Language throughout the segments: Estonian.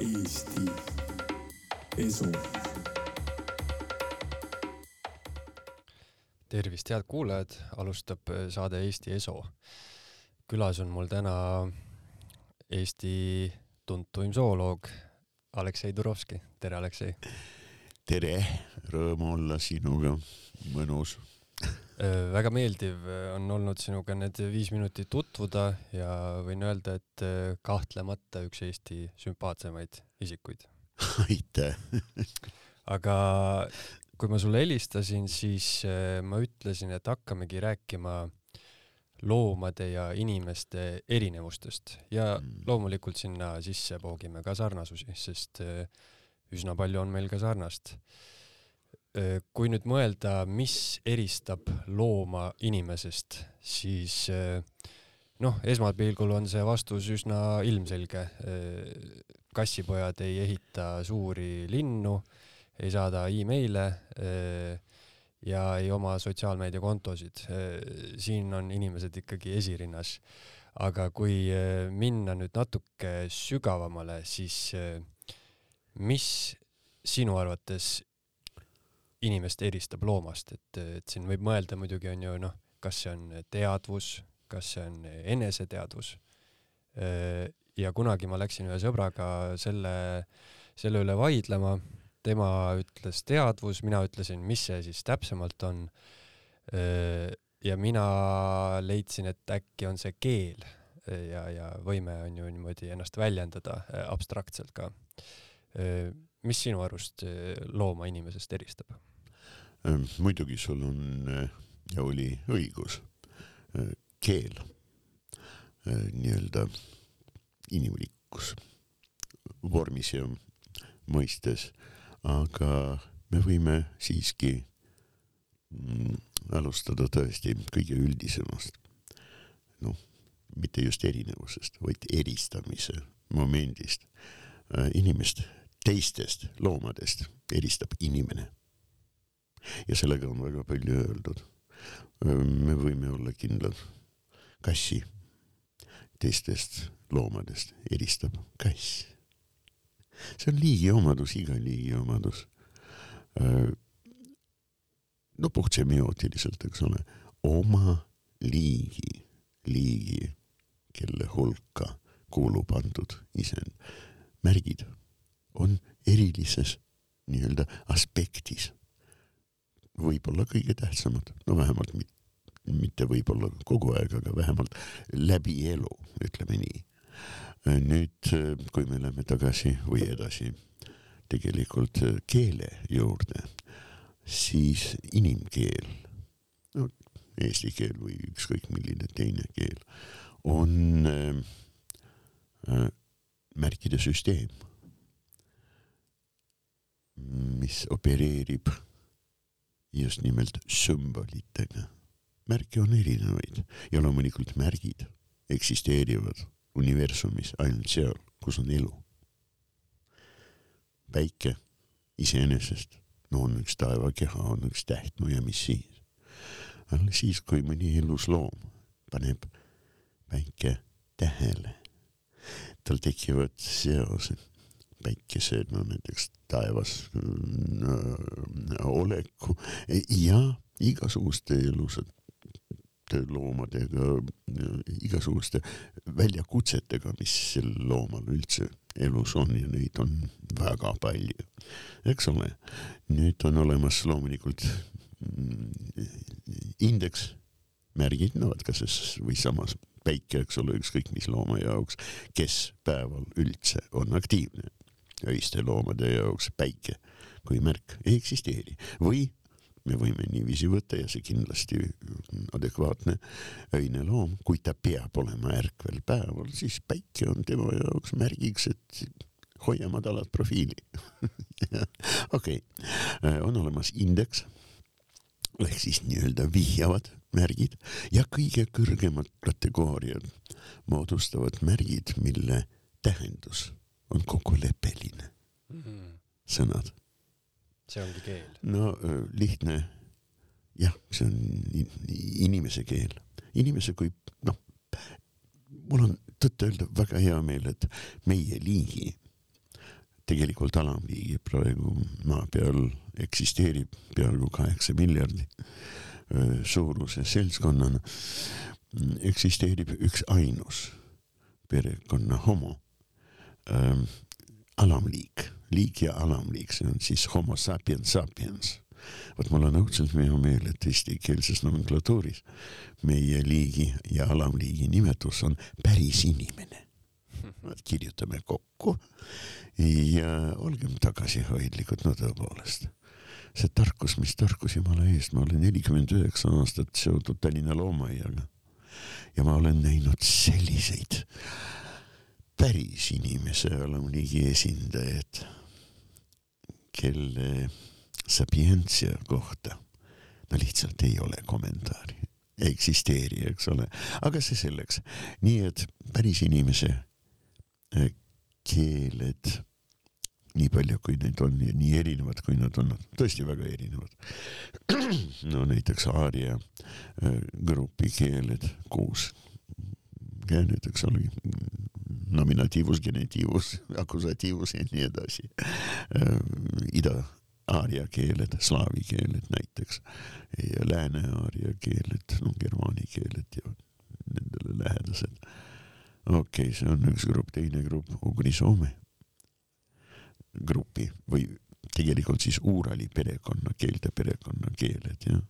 Eesti Esu. tervist, head kuulajad, alustab äh, saade Eesti Eso. külas on mul täna Eesti tuntuim zooloog Aleksei Turovski, tere Aleksei. tere, rõõm olla sinuga, mõnus. Väga meeldiv äh, on olnud sinuga need viis minutit tutvuda ja võin öelda, et äh, kahtlemata üks Eesti sümpaatsemaid isikuid. aitäh. aga kui ma sulle helistasin, siis äh, ma ütlesin, et hakkamegi rääkima loomade ja inimeste erinevustest ja loomulikult sinna sisse poogime ka sarnasusi, sest äh, üsna palju on meil ka sarnast. Kui nüüd mõelda, mis eristab looma inimesest, siis äh, noh, esmapilgul on see vastus üsna ilmselge. kassipojad ei ehita suuri linnu, ei saada emaile ja ei oma sotsiaalmeediakontosid. siin on inimesed ikkagi esirinnas. aga kui minna nüüd natuke sügavamale, siis mis sinu arvates inimest eristab loomast, et, et siin võib mõelda muidugi on ju noh, kas see on teadvus, kas see on eneseteadvus. ja kunagi ma läksin ühe sõbraga selle, selle üle vaidlema tema ütles teadvus, mina ütlesin, mis see siis täpsemalt on. ja mina leidsin, et äkki on see keel ja, ja võime on ju niimoodi ennast väljendada äh, abstraktselt ka. mis sinu arust äh, looma inimesest eristab? Muidugi sul on äh, ja oli õigus. keel, nii-öelda inimlikkus vormis ja mõistes, aga me võime siiski mm, alustada tõesti kõige üldisemast. noh, mitte just erinevusest, vaid eristamise momendist. inimest teistest loomadest eristab inimene. Ja sellega on väga palju öeldud. me võime olla kindlad, kassi teistest loomadest eristab kass. See on liigiomadus, iga liigiomadus. no puht semiootiliselt, eks ole, oma liigi, liigi, kelle hulka kuulub antud isend, märgid on erilises nii-öelda aspektis võib-olla kõige tähtsamad, no vähemalt mit, mitte võib-olla kogu aeg, aga vähemalt läbi elu, ütleme nii. Nüüd, kui me läheme tagasi või edasi tegelikult keele juurde, siis inimkeel, no eesti keel või ükskõik milline teine keel, on äh, märkide süsteem, mis opereerib just nimelt sümbolitega. märke on erinevaid ja loomulikult märgid eksisteerivad universumis ainult seal, kus on elu. päike iseenesest, no on üks taevakeha, on üks täht, no ja mis siis? alles siis, kui mõni elusloom paneb päike tähele, tal tekivad seosed päikese, no näiteks taevas no, oleku ja igasuguste elusate loomadega, igasuguste väljakutsetega, mis sel loomal üldse elus on ja neid on väga palju, eks ole. nüüd on olemas loomulikult indeks, märgid, no vot kas siis või samas päike, eks ole, ükskõik mis looma jaoks, kes päeval üldse on aktiivne. Öiste loomade jaoks päike kui märk ei eksisteeri. Või me võime niiviisi võtta ja see kindlasti adekvaatne öine loom, kui ta peab olema ärkvel päeval, siis päike on tema jaoks märgiks, et hoia madalat profiili. okei, on olemas indeks ehk siis nii-öelda vihjavad märgid ja kõige kõrgemad kategooriad moodustavad märgid, mille tähendus on kokkuleppeline mm. -hmm. sõnad see ongi keel. no lihtne, jah, see on in- inimese keel, inimese kui noh, mul on tõtt-öelda väga hea meel, et meie liigi tegelikult alamliigi praegu maa peal eksisteerib peaaegu kaheksa miljardi suuruse seltskonnana, eksisteerib üks ainus perekonna homo ähm, alamliik, liik ja alamliik, see on siis homo sapiens sapiens. vot mul on õudselt hea meel, et eestikeelses nomenklatuuris meie liigi ja alamliigi nimetus on päris inimene. kirjutame kokku ja olgem tagasihoidlikud, no tõepoolest see tarkus, mis tarkus jumala eest, ma olen nelikümmend üheksa aastat seotud Tallinna loomaaiaga ja ma olen näinud selliseid päris inimese alamliigi esindajaid, kelle sapientsia kohta no lihtsalt ei ole kommentaari, ei eksisteeri, eks ole, aga see selleks. nii et päris inimese eh, keeled nii palju, kui neid on ja nii erinevad, kui nad on, tõesti väga erinevad. no näiteks aaria äh, grupi keeled, kuus käänet, eks ole, nominatiivus, genitiivus, akusatiivus ja nii edasi. Äh, ida aaria keeled, slaavi keeled näiteks ja lääne aaria keeled, no germaani keeled ja nendele lähedased. okei okay,, see on üks grupp, teine grupp, ugri-soome grupi või tegelikult siis Uurali perekonnakeelte perekonnakeeled jah.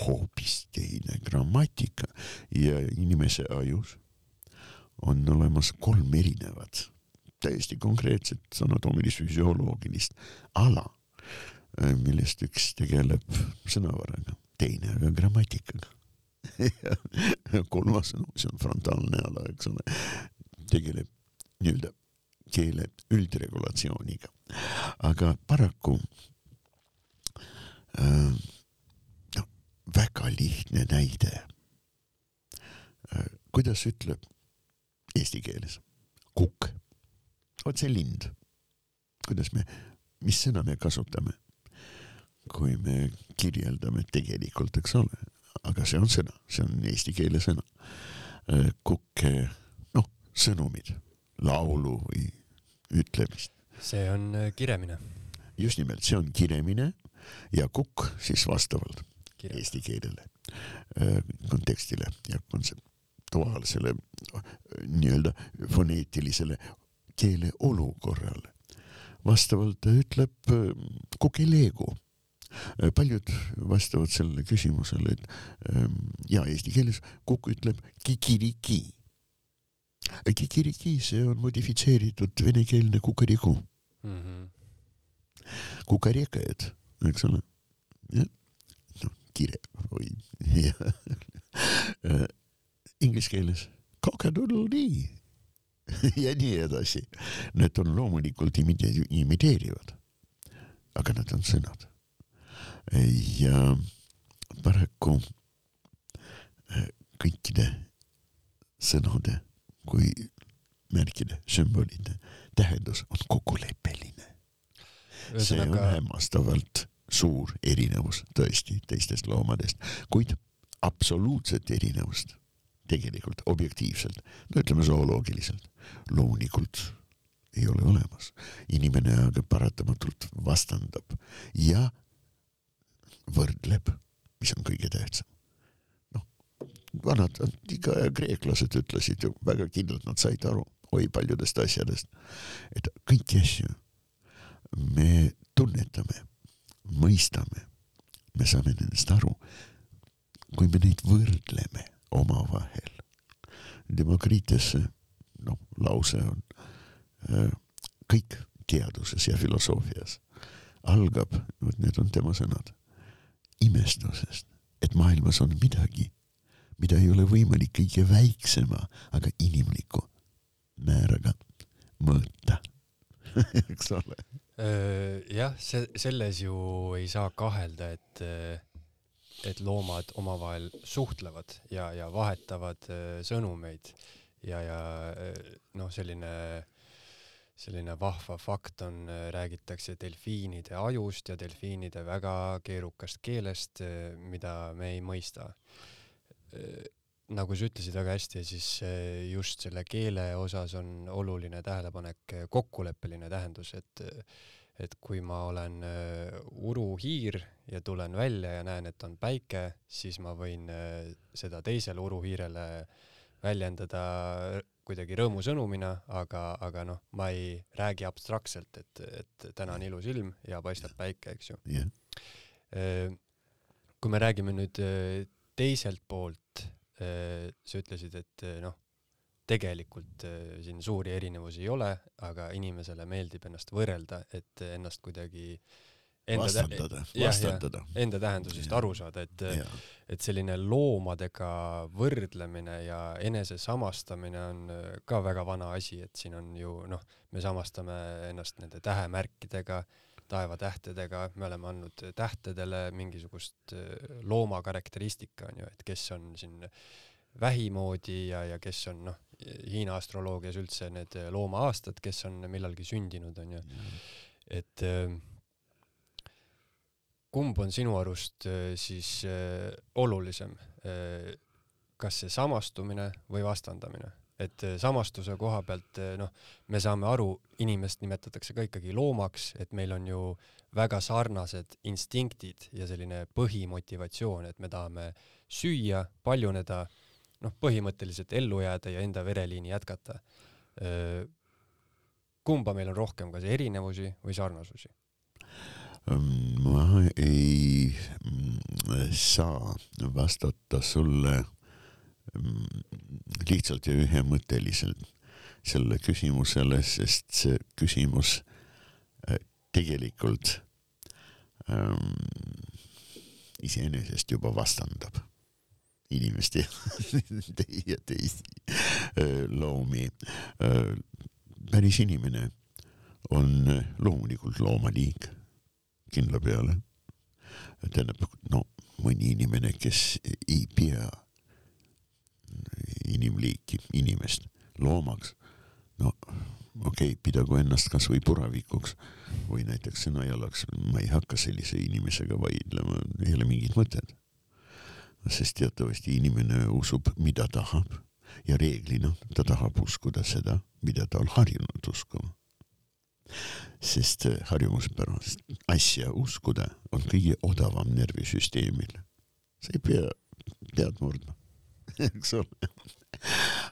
hoopis teine grammatika ja inimese ajus on olemas kolm erinevat, täiesti konkreetset anatoomilist-füsioloogilist ala, millest üks tegeleb sõnavaraga, teine aga grammatikaga kolmas, no see on frontaalne ala, eks ole, tegeleb nii-öelda keele üldregulatsiooniga. aga paraku äh, noh, väga lihtne näide äh,. kuidas ütleb eesti keeles kukk, vot see lind, kuidas me, mis sõna me kasutame, kui me kirjeldame tegelikult, eks ole, aga see on sõna, see on eesti keele sõna äh,. kukk, noh, sõnumid laulu või ütlemist. see on äh, kiremine. just nimelt, see on kiremine ja kukk siis vastavalt Kirjab. eesti keelele, äh, kontekstile ja kontseptuaalsele nii-öelda foneetilisele keele olukorrale. vastavalt ta ütleb äh, kukeleegu paljud vastavad sellele küsimusele, et ähm, ja eesti keeles kukk ütleb kikiriki Kikiriki, see on modifitseeritud venekeelne kukariku mm. -hmm. kukarekajad, eks ole. jah, noh, kire või jah. Inglise keeles cock-a-doodle-dee ja nii edasi. Need on loomulikult imite-, imiteerivad, aga nad on sõnad. ja paraku kõikide sõnade kui märkide, sümbolite tähendus on kokkuleppeline. see on hämmastavalt suur erinevus tõesti teistest loomadest, kuid absoluutset erinevust tegelikult objektiivselt, no ütleme zooloogiliselt, loomulikult ei ole olemas. inimene aga paratamatult vastandab ja võrdleb, mis on kõige tähtsam. Vanad antiika aja kreeklased ütlesid ju väga kindlalt, nad said aru oi paljudest asjadest, et kõiki asju me tunnetame, mõistame, me saame nendest aru, kui me neid võrdleme omavahel. Demokriites noh, lause on äh, kõik teaduses ja filosoofias algab, vot need on tema sõnad, imestusest, et maailmas on midagi mida ei ole võimalik kõige väiksema, aga inimliku määraga mõõta eks ole. jah, see, selles ju ei saa kahelda, et, et loomad omavahel suhtlevad ja, ja vahetavad sõnumeid. Ja, ja noh, selline selline vahva fakt on, räägitakse delfiinide ajust ja delfiinide väga keerukast keelest, mida me ei mõista. Nagu sa ütlesid väga hästi, siis just selle keele osas on oluline tähelepanek kokkuleppeline tähendus, et et kui ma olen uh, uruhiir ja tulen välja ja näen, et on päike, siis ma võin uh, seda teisele uruhiirele väljendada kuidagi rõõmusõnumina, aga, aga noh, ma ei räägi abstraktselt, et, et täna on ilus ilm ja paistab päike, eks ju. Uh, kui me räägime nüüd teiselt poolt, sa ütlesid, et noh, tegelikult eh, siin suuri erinevusi ei ole, aga inimesele meeldib ennast võrrelda, et ennast kuidagi enda, vastandada, vastandada. enda tähendusest Jah. aru saada, et et selline loomadega võrdlemine ja enese samastamine on äh, ka väga vana asi, et siin on ju noh, me samastame ennast nende tähemärkidega, taevatähtedega, me oleme andnud tähtedele mingisugust äh, looma karakteristika on ju, et kes on siin vähi moodi ja, ja kes on noh, Hiina astroloogias üldse need loomaaastad, kes on millalgi sündinud on ju, et äh, kumb on sinu arust äh, siis äh, olulisem, kas see samastumine või vastandamine? et äh, samastuse koha pealt äh, noh, me saame aru, inimest nimetatakse ka ikkagi loomaks, et meil on ju väga sarnased instinktid ja selline põhimotivatsioon, et me tahame süüa, paljuneda, noh, põhimõtteliselt ellu jääda ja enda vereliini jätkata. kumba meil on rohkem, kas erinevusi või sarnasusi? ma ei mm, saa vastata sulle mm, lihtsalt ja ühemõtteliselt selle küsimusele, sest see küsimus äh, tegelikult ähm, iseenesest juba vastandab inimest ja teisi loomi. päris inimene on loomulikult loomaliik kindla peale. tähendab, no mõni inimene, kes ei pea inimliiki, inimest loomaks, no okei okay,, pidagu ennast kasvõi puravikuks või näiteks sõnajalaks, ma ei hakka sellise inimesega vaidlema, ei ole mingit mõtet. Sest teatavasti inimene usub, mida tahab ja reeglina ta tahab uskuda seda, mida ta on harjunud uskuma sest äh, harjumuspärast asja uskuda on kõige odavam närvisüsteemil. sa ei pea pead murdma, eks ole.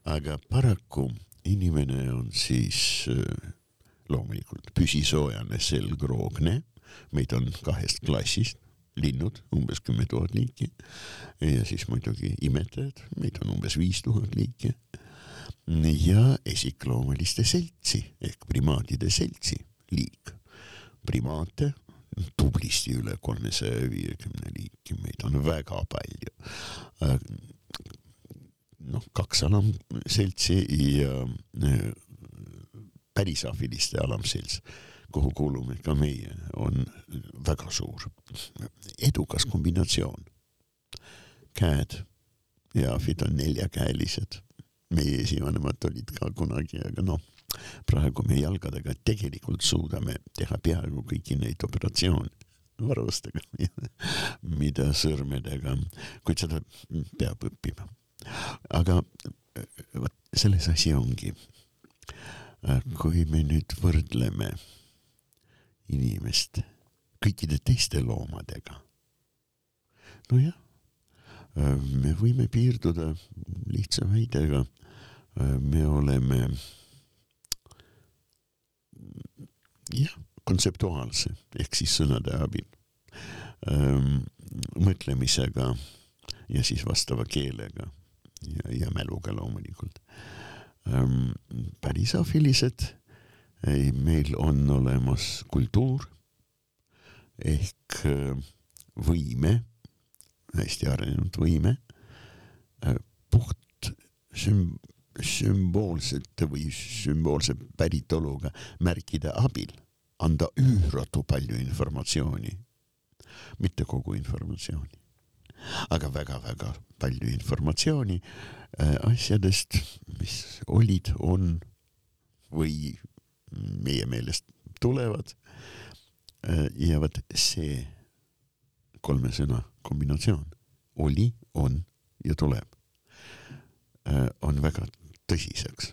aga paraku inimene on siis äh, loomulikult püsisoojane selgroogne, meid on kahest klassist, linnud umbes kümme tuhat liiki ja siis muidugi imetajad, meid on umbes viis tuhat liiki ja esikloomeliste seltsi ehk primaatide seltsi liik. primaate tublisti üle kolmesaja viiekümne liiki, meid on väga palju. noh, kaks alamseltsi ja äh, pärisahviliste alamselts, kuhu kuulume ka meie, on väga suur, edukas kombinatsioon. käed ja ahvid on neljakäelised meie esivanemad olid ka kunagi, aga noh, praegu me jalgadega tegelikult suudame teha peaaegu kõiki neid operatsioone varustega, mida sõrmedega, kuid seda peab õppima. aga vot selles asi ongi. kui me nüüd võrdleme inimest kõikide teiste loomadega, nojah, me võime piirduda lihtsa väidega me oleme jah, kontseptuaalse ehk siis sõnade abil ähm, mõtlemisega ja siis vastava keelega ja, ja mäluga loomulikult ähm,. päris afilised, meil on olemas kultuur ehk äh, võime, hästi arenenud võime äh, puht süm-, sümboolsete või sümboolse päritoluga märkide abil anda üüratu palju informatsiooni, mitte kogu informatsiooni, aga väga-väga palju informatsiooni äh, asjadest, mis olid, on või meie meelest tulevad. ja vot see kolme sõna kombinatsioon oli, on ja tuleb äh, on väga tõsiseks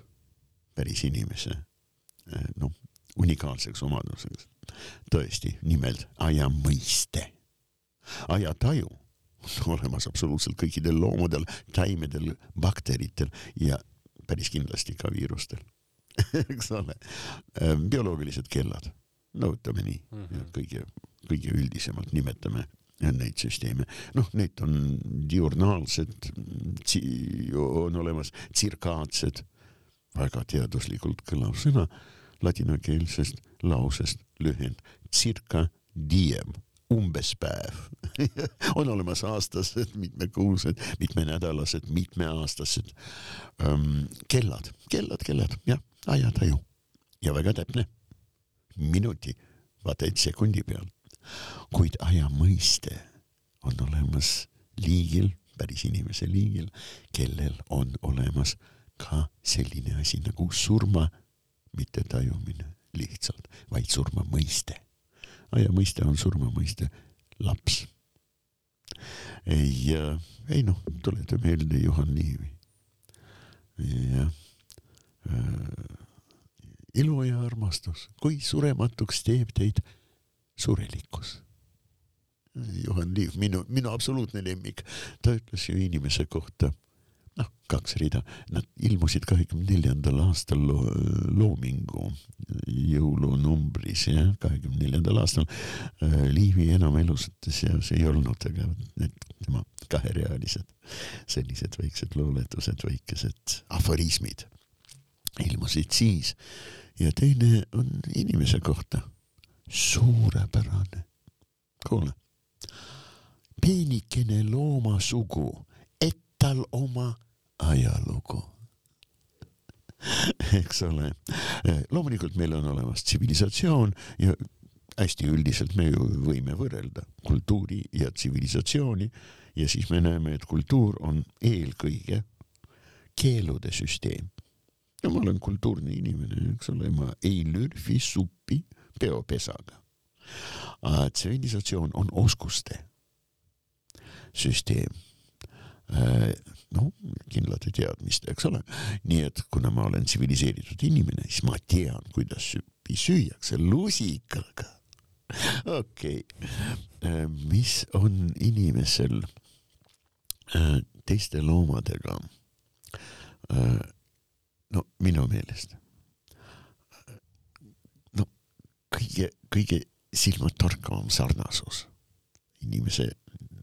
päris inimese äh, noh, unikaalseks omaduseks. tõesti, nimelt aja mõiste. ajataju on olemas absoluutselt kõikidel loomadel, taimedel, bakteritel ja päris kindlasti ka viirustel eks ole, bioloogilised kellad, no ütleme nii mm, -hmm. kõige, kõige üldisemalt nimetame neid süsteeme, noh, need on diurnaalsed, on olemas tsirkaatsed, väga teaduslikult kõlav sõna ladinakeelsest lausest lühend circa diem, umbes päev on olemas aastased, mitmekuused, mitmenädalased, mitmeaastased um, kellad, kellad, kellad, jah, ajataju ja väga täpne, minuti, vaata et sekundi peal kuid aja mõiste on olemas liigil, päris inimese liigil, kellel on olemas ka selline asi nagu surma mitte tajumine lihtsalt, vaid surma mõiste. aja mõiste on surma mõiste laps. ei, ei noh, tuleta meelde Juhan Liivi. jah. Ilu ja armastus, kui surematuks teeb teid surelikkus. Juhan Liiv, minu, minu absoluutne lemmik, ta ütles ju inimese kohta, noh, kaks rida, nad ilmusid kahekümne neljandal aastal lo, Loomingu jõulunumbris, jah, kahekümne neljandal aastal. Liivi enam elusate seas ei olnud, aga need tema kaherealised, sellised väiksed luuletused, väikesed aforismid ilmusid siis. Ja teine on inimese kohta. Suurepärane. kuule, peenikene loomasugu, et tal oma ajalugu. Eks ole, loomulikult meil on olemas tsivilisatsioon ja hästi üldiselt me ju võime võrrelda kultuuri ja tsivilisatsiooni. Ja siis me näeme, et kultuur on eelkõige keelude süsteem. No ma olen kultuurne inimene, eks ole, ma ei lürfi suppi peopesaga. tsivilisatsioon on oskuste süsteem noh, kindlate teadmiste, eks ole. nii et kuna ma olen tsiviliseeritud inimene, siis ma tean, kuidas süppi süüakse lusikaga. okei okay., mis on inimesel teiste loomadega? No minu meelest kõige, kõige silmatorkavam sarnasus, inimese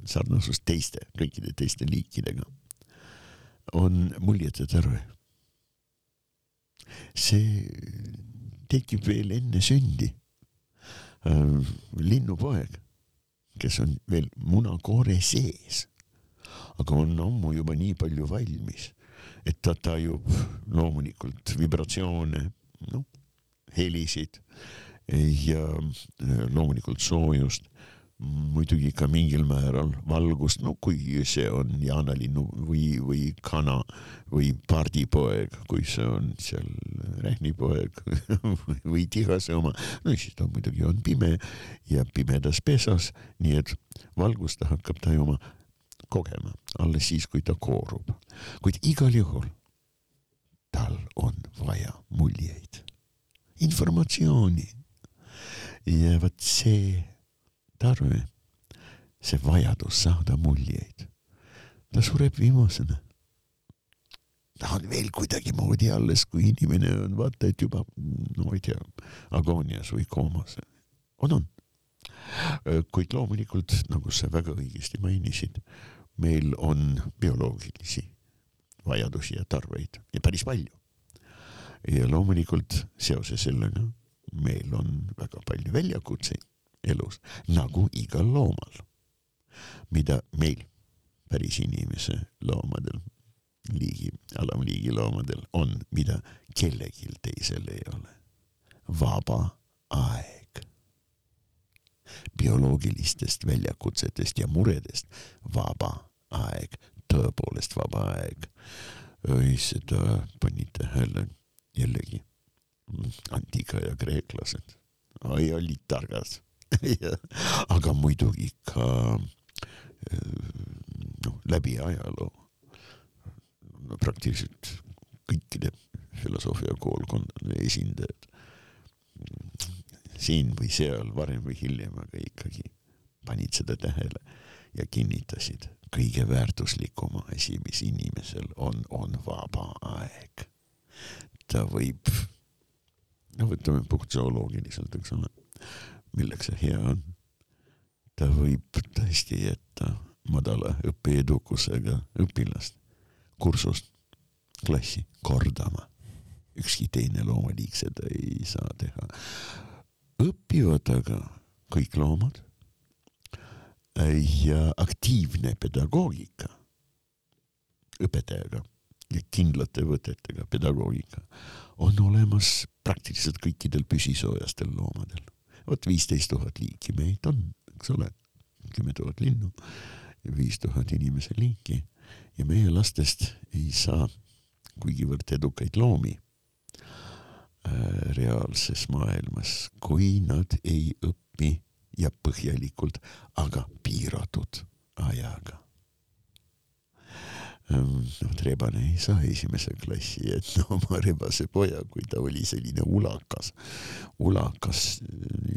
sarnasus teiste, kõikide teiste liikidega on muljete terve. see tekib veel enne sündi. Äh, linnupoeg, kes on veel munakoore sees, aga on ammu juba nii palju valmis, et ta tajub loomulikult vibratsioone, noh, helisid ja äh, loomulikult soojust, muidugi ka mingil määral valgust, no kui see on jaanalinnu või, või kana või pardipoeg, kui see on seal rähnipoeg või tihase oma, no siis ta muidugi on pime ja pimedas pesas, nii et valgust ta hakkab tajuma kogema alles siis, kui ta koorub. kuid igal juhul tal on vaja muljeid, informatsiooni ja vot see tarve, see vajadus saada muljeid, ta sureb viimasena. ta on veel kuidagimoodi alles, kui inimene on vaata, et juba no ma ei tea, agoonias või koomas. on, on. kuid loomulikult, nagu sa väga õigesti mainisid, meil on bioloogilisi vajadusi ja tarveid ja päris palju. ja loomulikult seoses sellega meil on väga palju väljakutseid elus, nagu igal loomal, mida meil, päris inimese loomadel, liigi, alamliigi loomadel on, mida kellelgi teisel ei ole. vaba aeg. bioloogilistest väljakutsetest ja muredest vaba aeg, tõepoolest vaba aeg. seda panite tähele jällegi antiikaja kreeklased. Oi, olid targad aga muidugi ka noh, läbi ajaloo. No praktiliselt kõikide filosoofia koolkondade esindajad siin või seal varem või hiljem, aga ikkagi panid seda tähele ja kinnitasid, kõige väärtuslikum asi, mis inimesel on, on vaba aeg. ta võib, no võtame puht zooloogiliselt, eks ole, milleks see hea on. ta võib tõesti jätta madala õpieedukusega õpilast kursust klassi kordama. ükski teine loomaliik seda ei saa teha. õpivad aga kõik loomad ja aktiivne pedagoogika õpetajaga ja kindlate võtetega pedagoogika on olemas praktiliselt kõikidel püsisoojastel loomadel. vot viisteist tuhat liiki meid on, eks ole, kümme tuhat linnu viis tuhat inimese liiki ja meie lastest ei saa kuigivõrd edukaid loomi äh, reaalses maailmas, kui nad ei õpi ja põhjalikult, aga piiratud ajaga. Ehm, noh, Rebane ei saa esimese klassi, et no oma rebase poja, kui ta oli selline ulakas, ulakas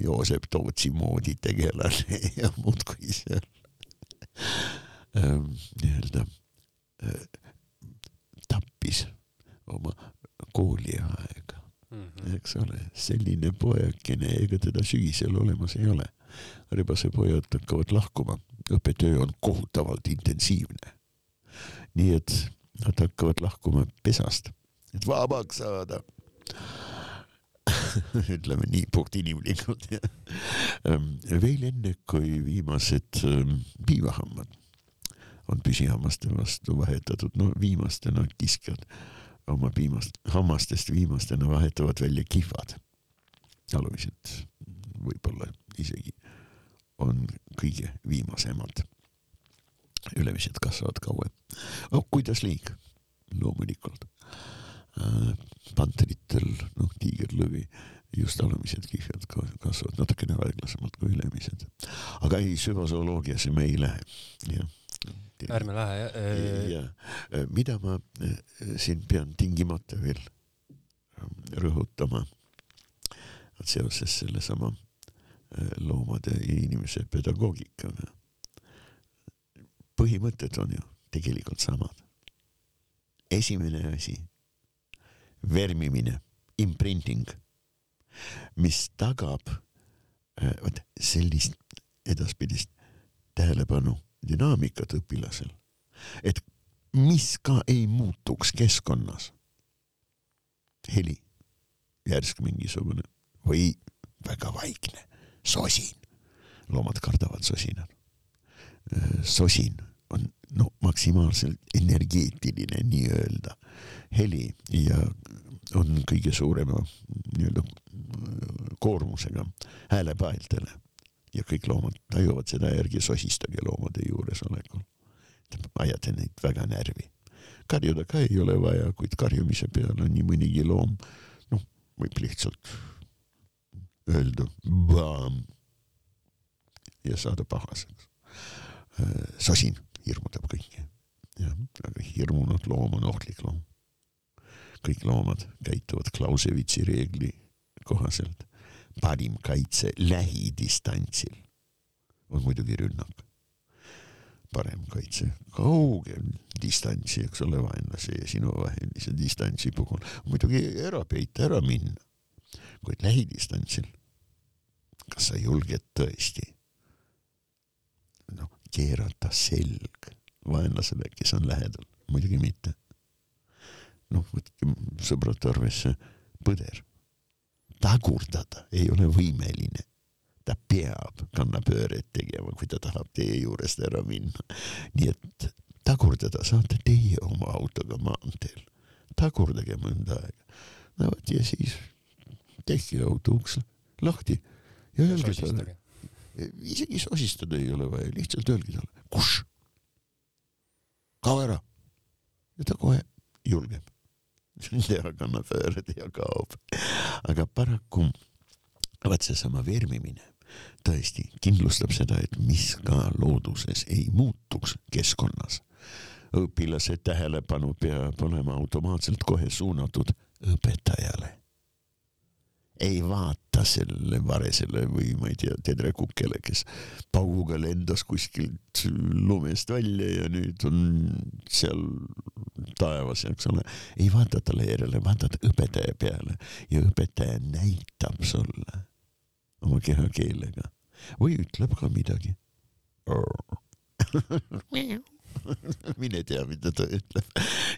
Joosep Tootsi moodi tegelane ja muudkui seal ähm, nii-öelda äh, tappis oma kooliaega mm, -hmm. eks ole, selline pojakene, ega teda sügisel olemas ei ole rebasepojad hakkavad lahkuma, õppetöö on kohutavalt intensiivne. nii et nad hakkavad lahkuma pesast, et vabaks saada ütleme nii puhtinimlikult ehm, veel enne, kui viimased ehm, piimahammad on püsihammaste vastu vahetatud, no viimastena kiskjad oma piimast, hammastest viimastena vahetavad välja kihvad. alumised võib-olla isegi on kõige viimasemad. ülemised kasvavad kauem oh,. kuidas liik? loomulikult äh,. panteritel, noh, tiigerlõvi, just alumised kihved kasvavad natukene aeglasemalt kui ülemised. aga ei, süvazooloogiasse me ei lähe, jah ärme lähe jah äh.... ja äh, mida ma äh, siin pean tingimata veel ähm, rõhutama, seoses sellesama loomade ja inimese pedagoogikaga. põhimõtted on ju tegelikult samad. esimene asi, vermimine, imprinting, mis tagab äh, vot sellist edaspidist tähelepanu dünaamikat õpilasel, et mis ka ei muutuks keskkonnas. heli, järsk mingisugune või väga vaikne sosin. loomad kardavad sosinat. sosin on no maksimaalselt energeetiline nii-öelda heli ja on kõige suurema nii-öelda koormusega häälepaeltele ja kõik loomad tajuvad seda järgi, sosistage loomade juuresolekul. ajate neid väga närvi. karjuda ka ei ole vaja, kuid karjumise peale on nii mõnigi loom, noh, võib lihtsalt öelda baam ja saada pahaseks. Äh, sosin hirmutab kõiki. jah, aga hirmunud loom on ohtlik loom. kõik loomad käituvad Clausewitsi reegli kohaselt. parim kaitse lähidistantsil on muidugi rünnak. parem kaitse kaugel distantsi, eks ole, vaenlase ja sinu vahelise distantsi puhul muidugi ära peita, ära minna kuid lähidistantsil, kas sa julged tõesti noh, keerata selg vaenlasele, kes on lähedal, muidugi mitte. noh, võtke sõbrad arvesse, põder, tagurdada ei ole võimeline ta peab kannapööret tegema, kui ta tahab teie juurest ära minna. nii et tagurdada saate teie oma autoga maanteel. tagurdage mõnda aega. no vot ja siis tehke auto uks lahti. Ja öelge talle, isegi sosistada ei ole vaja, lihtsalt öelge talle, kus, kao ära. ja ta kohe julgeb. Teha kannapööret ja kaob. aga paraku vaat seesama vermimine tõesti kindlustab seda, et mis ka looduses ei muutuks keskkonnas, õpilase tähelepanu peab olema automaatselt kohe suunatud õpetajale. Ei vaata selle varesele või ma ei tea, tedrekukele, kes pauguga lendas kuskilt lumest välja ja nüüd on seal taevas, eks ole. ei vaata talle järele, vaatad õpetaja peale ja õpetaja näitab sulle oma kehakeelega või ütleb ka midagi mine tea, mida ta ütleb.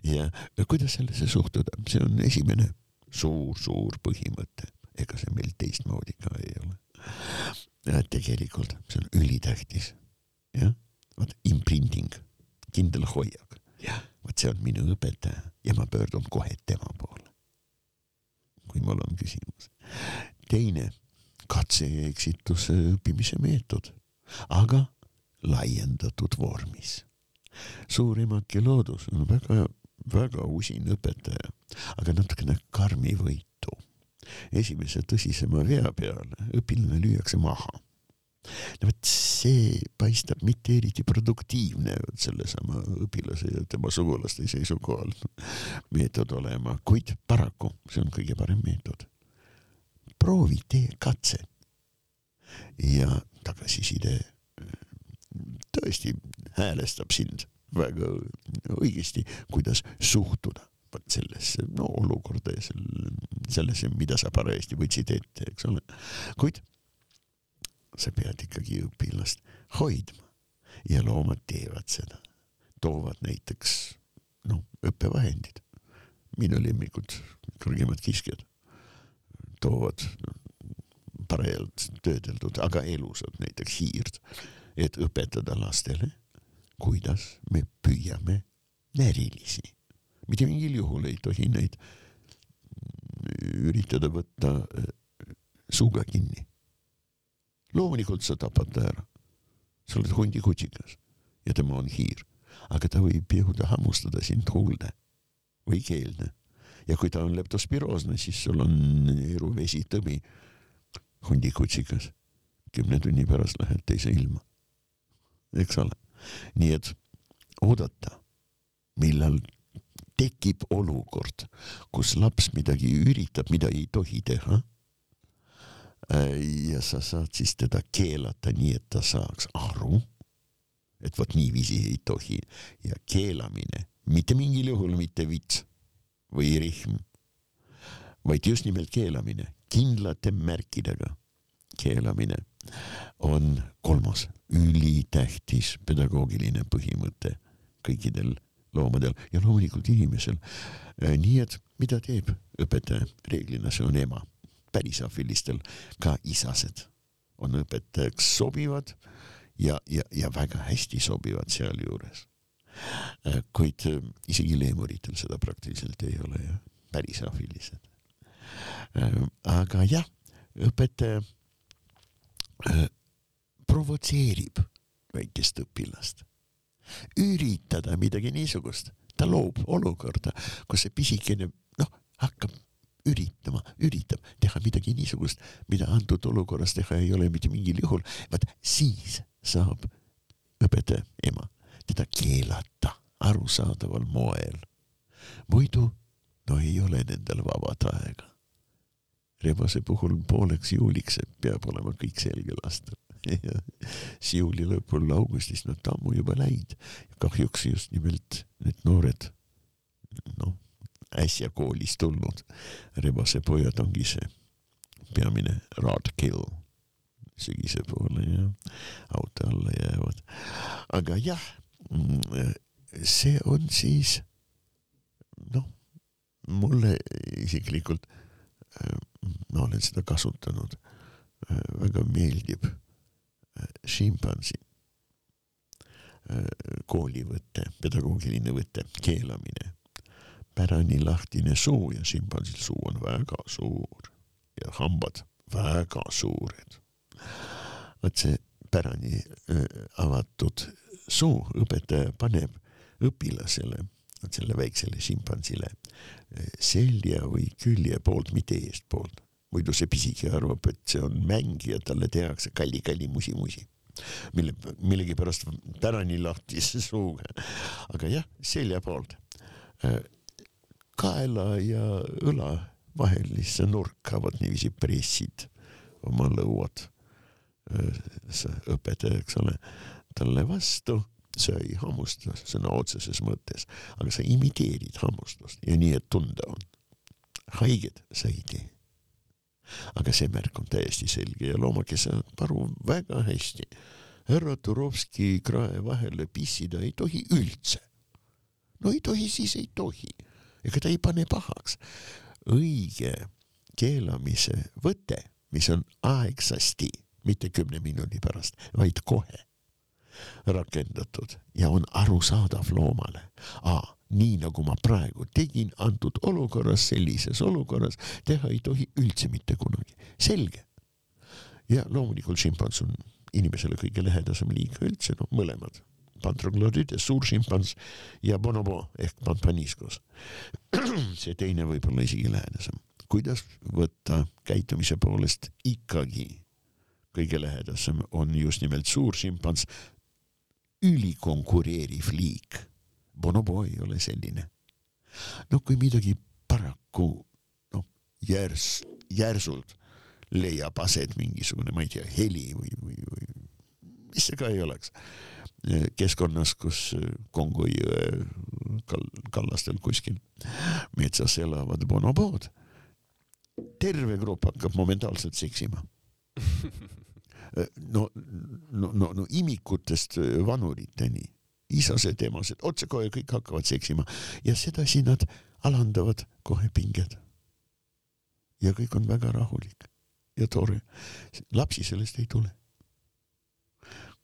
ja kuidas sellesse suhtuda, see on esimene suur-suur põhimõte, ega see meil teistmoodi ka ei ole. tegelikult see on ülitähtis, jah, vot imprinting, kindel hoiak, vot see on minu õpetaja ja ma pöördun kohe tema poole. kui mul on küsimus. teine katse ja eksituse õppimise meetod, aga laiendatud vormis. suurimaki loodus on väga, väga usin õpetaja, aga natukene karmivõitu. Esimese tõsisema vea peale õpilane lüüakse maha. no vot see paistab mitte eriti produktiivne sellesama õpilase ja tema sugulaste seisukohalt meetod olema, kuid paraku see on kõige parem meetod. proovi, tee katse ja tagasiside tõesti häälestab sind väga õigesti, kuidas suhtuda vot sellesse no olukorda ja selle, sellesse, mida sa parajasti võtsid ette, eks ole. kuid sa pead ikkagi õpilast hoidma ja loomad teevad seda, toovad näiteks noh, õppevahendid, minu lemmikud kõrgemad kiskjad toovad parajalt töödeldud, aga elusad näiteks hiird et õpetada lastele, kuidas me püüame närilisi. Mitte mingil juhul ei tohi neid üritada võtta äh, suuga kinni. loomulikult sa tapad ta ära. sa oled hundikutsikas ja tema on hiir, aga ta võib jõuda hammustada sind huulde või keelde. ja kui ta on leptospiroosne, siis sul on eruvesi tõbi hundikutsikas. kümne tunni pärast lähed teise ilma eks ole. nii et oodata, millal tekib olukord, kus laps midagi üritab, mida ei tohi teha. ja sa saad siis teda keelata nii, et ta saaks aru, et vot niiviisi ei tohi ja keelamine, mitte mingil juhul mitte vits või rihm, vaid just nimelt keelamine kindlate märkidega keelamine on kolmas ülitähtis pedagoogiline põhimõte kõikidel loomadel ja loomulikult inimesel. Äh, nii et mida teeb õpetaja? reeglina see on ema. pärisafilistel ka isased on õpetajaks sobivad ja, ja, ja väga hästi sobivad sealjuures. Äh, kuid äh, isegi leemuritel seda praktiliselt ei ole ja pärisafilised. aga jah, õpetaja provotseerib väikest õpilast. Üritada midagi niisugust, ta loob olukorda, kus see pisikene noh, hakkab üritama, üritab teha midagi niisugust, mida antud olukorras teha ei ole mitte mingil juhul, vaat siis saab õpetaja ema teda keelata arusaadaval moel. muidu no ei ole nendel vabat aega rebase puhul pooleks juuliks, peab olema kõik selge lasta. siis juuli lõpul, augustis nad no, ammu juba läinud. kahjuks just nimelt need noored, noh, äsja koolist tulnud rebasepojad ongi see peamine roadkill sügise poole ja auto alla jäävad. aga jah, see on siis noh, mulle isiklikult ma olen seda kasutanud, väga meeldib šimpansi koolivõte, pedagoogiline võte, keelamine. pärani lahtine suu ja šimpansil suu on väga suur ja hambad väga suured. vot see pärani avatud suu õpetaja paneb õpilasele selle väiksele šimpansile selja või külje poolt, mitte eestpoolt. Muidu see pisike arvab, et see on mäng ja talle tehakse kalli-kalli musi-musi. mille millegipärast pärani lahtise suuga, aga jah, selja poolt kaela ja õla vahelisse nurka vot niiviisi pressid oma lõuad. see õpetaja, eks ole, talle vastu, sa ei hammusta sõna otseses mõttes, aga sa imiteerid hammustust ja nii, et tunda on. haiget sa ei tee. Aga see märk on täiesti selge ja loomakese saab aru väga hästi. härra Turovski krae vahele pissida ei tohi üldse. no ei tohi, siis ei tohi ega ta ei pane pahaks. õige keelamise võte, mis on aegsasti, mitte kümne minuti pärast, vaid kohe rakendatud ja on arusaadav loomale. Nii nagu ma praegu tegin antud olukorras, sellises olukorras teha ei tohi üldse mitte kunagi. selge. ja loomulikult šimpans on inimesele kõige lähedasem liik üldse, noh mõlemad Pantroglodides, suuršimpans ja bonobo ehk Pampaniskos. see teine võib-olla isegi lähedasem. kuidas võtta käitumise poolest ikkagi kõige lähedasem on just nimelt suuršimpans, ülikonkureeriv liik. Bonobo ei ole selline. noh, kui midagi paraku noh, järs, järsult leiab aset mingisugune, ma ei tea, heli või, või, või mis see ka ei oleks keskkonnas, kus Kongo jõe kallastel kuskil metsas elavad bonobood. terve grupp hakkab momentaalselt seksima. no, no, no, no imikutest vanuriteni, isased, emased, otsekohe kõik hakkavad seksima ja sedasi nad alandavad kohe pinged. ja kõik on väga rahulik ja tore. lapsi sellest ei tule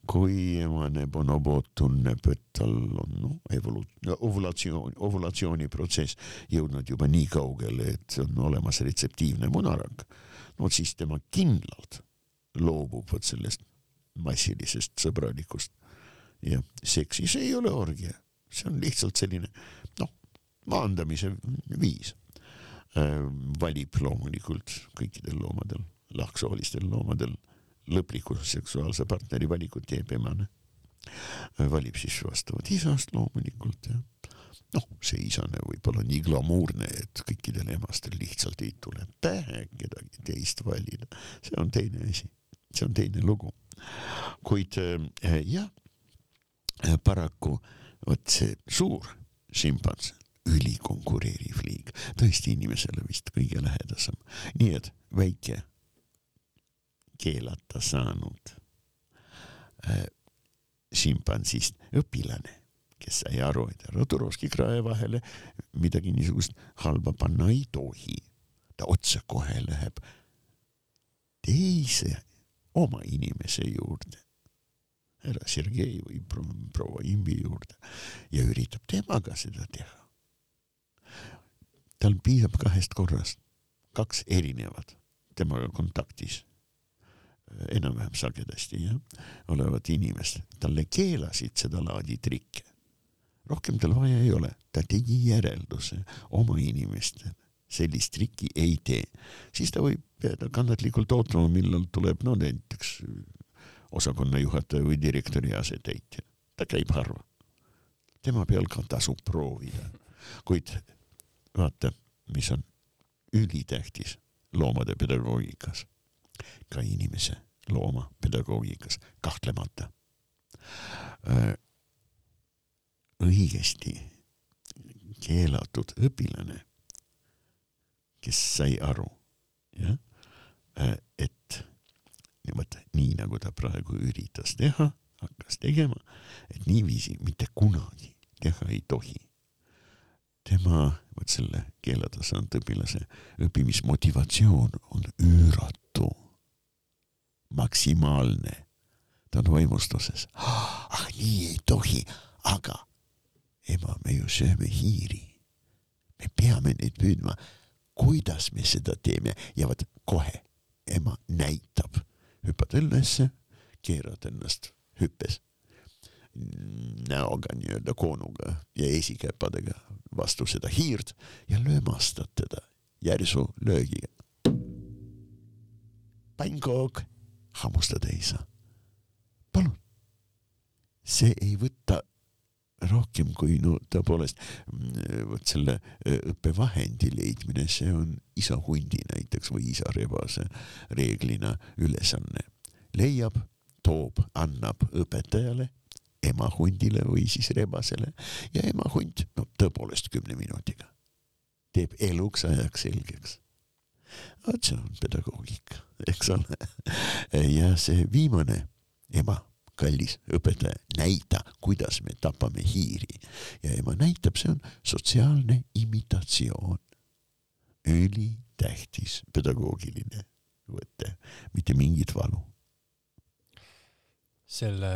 kui emane bonobo tunneb, et tal on noh, evolu-, ovulatsioon, ovulatsiooniprotsess jõudnud juba nii kaugele, et on olemas retseptiivne munarakk, no siis tema kindlalt loobub vot sellest massilisest sõbralikust ja seksis ei ole orgia, see on lihtsalt selline noh, maandamise viis äh,. valib loomulikult kõikidel loomadel, lahksoolistel loomadel lõpliku seksuaalse partneri valikut teeb emane. valib siis vastavalt isast loomulikult ja noh, see isane võib olla nii glamuurne, et kõikidel emastel lihtsalt ei tule pähe kedagi teist valida. see on teine asi, see on teine lugu. kuid äh, jah, paraku vot see suur šimpans, ülikonkureeriv liig, tõesti inimesele vist kõige lähedasem, nii et väike keelata saanud äh, šimpansist õpilane, kes sai aru, et härra Turovski krae vahele midagi niisugust halba panna ei tohi. ta otsekohe läheb teise oma inimese juurde, härra Sergei või proua Imbi juurde ja üritab temaga seda teha. tal piisab kahest korrast, kaks erinevat temaga kontaktis. Enam-vähem sagedasti jah, olevat inimest, talle keelasid seda laadi trikke. rohkem tal vaja ei ole, ta tegi järelduse oma inimestele, sellist trikki ei tee, siis ta võib jääda kannatlikult ootama, millal tuleb. No näiteks osakonna juhataja või direktori asetäitja, ta käib harva. tema peal ka tasub proovida, kuid vaata, mis on ülitähtis loomade pedagoogikas ka inimese, looma pedagoogikas, kahtlemata. õigesti keelatud õpilane, kes sai aru, jah, et vot nii nagu ta praegu üritas teha, hakkas tegema, et niiviisi mitte kunagi teha ei tohi. tema, vot selle keelata saanud õpilase õppimismotivatsioon on üüratu maksimaalne. ta on vaimustuses. ah, nii ei tohi, aga ema, me ju sööme hiiri. me peame neid püüdma. kuidas me seda teeme ja vot kohe ema näitab, hüppad ülesse, keerad ennast hüppes näoga nii-öelda koonuga ja esikäpadega vastu seda hiirt ja löömastad teda järsu löögiga. pannkook hammustada ei saa. palun see ei võta rohkem kui no tõepoolest mm, vot selle äh, õppevahendi leidmine, see on isa hundi näiteks või isa rebase reeglina ülesanne. leiab, toob, annab õpetajale, ema hundile või siis rebasele ja ema hunt, no tõepoolest kümne minutiga teeb eluks ajaks selgeks. vot see on pedagoogika, eks ole. ja see viimane ema kallis õpetaja, näita, kuidas me tapame hiiri. ja ema näitab, see on sotsiaalne imitatsioon. ülitähtis pedagoogiline võte, mitte mingit valu. selle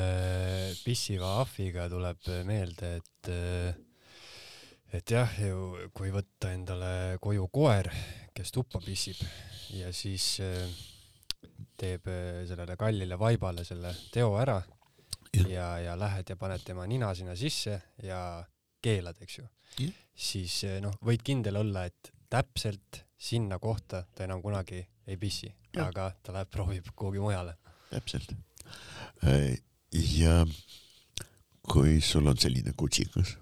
pissiva ahviga tuleb meelde, et et jah, ju kui võtta endale koju koer, kes tuppa pissib ja siis äh, teeb äh, sellele kallile vaibale selle teo ära ja, ja, ja lähed ja paned tema nina sinna sisse ja keelad, eks ju. siis äh, noh, võid kindel olla, et täpselt sinna kohta ta enam kunagi ei pissi, aga ta läheb proovib kuhugi mujale. täpselt. Äh, ja kui sul on selline kutsikas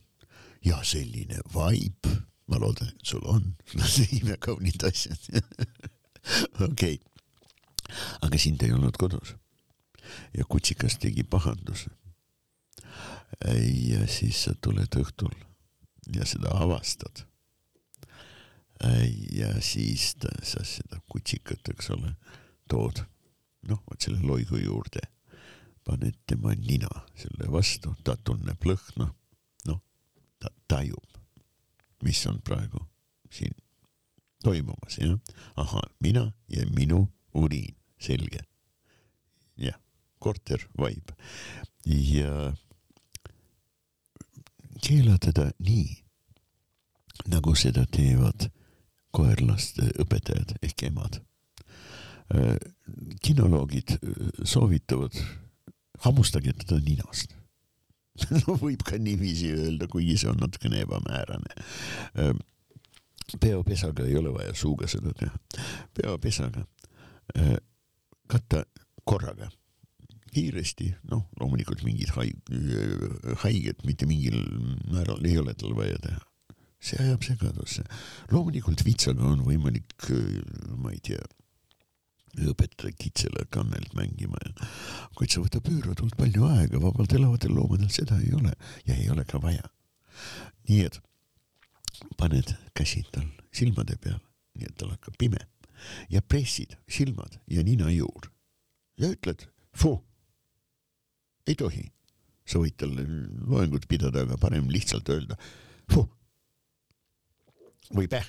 ja selline vaip, ma loodan, et sul on, need imekaunid asjad okei okay., aga sind ei olnud kodus ja kutsikas tegi pahanduse. ja siis sa tuled õhtul ja seda avastad. ja siis ta, sa seda kutsikat, eks ole, tood, noh, vot selle loigu juurde, paned tema nina selle vastu, ta tunneb lõhna, noh, ta tajub, mis on praegu siin toimumas, jah. ahah, mina ja minu uriin, selge. jah, korter vaib ja keela teda nii, nagu seda teevad koerlaste õpetajad ehk emad. kinoloogid soovitavad, hammustage teda ninast no võib ka niiviisi öelda, kuigi see on natukene ebamäärane. peopesaga ei ole vaja suuga seda teha. peopesaga katta korraga kiiresti, noh, loomulikult mingit haig-, haiget mitte mingil määral ei ole tal vaja teha. see ajab segadusse. loomulikult vitsaga on võimalik, ma ei tea, õpetada kitsele kannelt mängima ja kuid see võtab üüratult palju aega, vabalt elavatel loomadel seda ei ole ja ei ole ka vaja. nii et paned käsid tal silmade peal, nii et tal hakkab pime ja pressid silmad ja ninajuur ja ütled fuh ei tohi. sa võid talle loengut pidada, aga parem lihtsalt öelda fuh või päh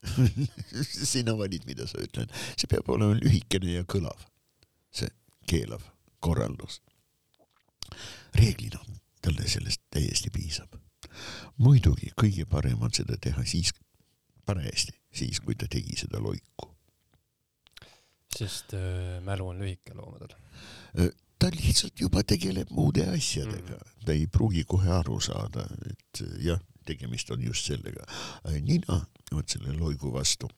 sina valid, mida sa ütled, see peab olema lühikene ja kõlav, see keelav korraldus. reeglina talle sellest täiesti piisab. muidugi kõige parem on seda teha siis, parajasti, siis kui ta tegi seda loiku. sest äh, mälu on lühike loomadel äh, ta lihtsalt juba tegeleb muude asjadega mm., ta ei pruugi kohe aru saada, et jah, tegemist on just sellega. nina, vot selle loigu vastu,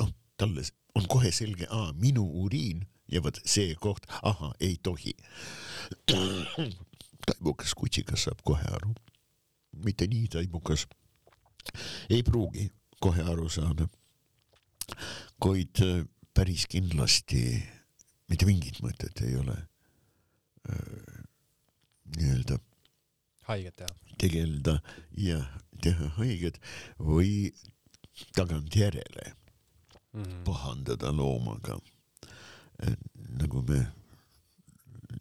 noh, talle on kohe selge, aa, minu uriin ja vot see koht, ahah, ei tohi. taibukas kutsikas saab kohe aru, mitte nii taibukas ei pruugi kohe aru saada, kuid päris kindlasti mitte mingit mõtet ei ole äh, nii-öelda haiget teha. tegeleda ja teha haiget või tagantjärele mm -hmm. pahandada loomaga. nagu me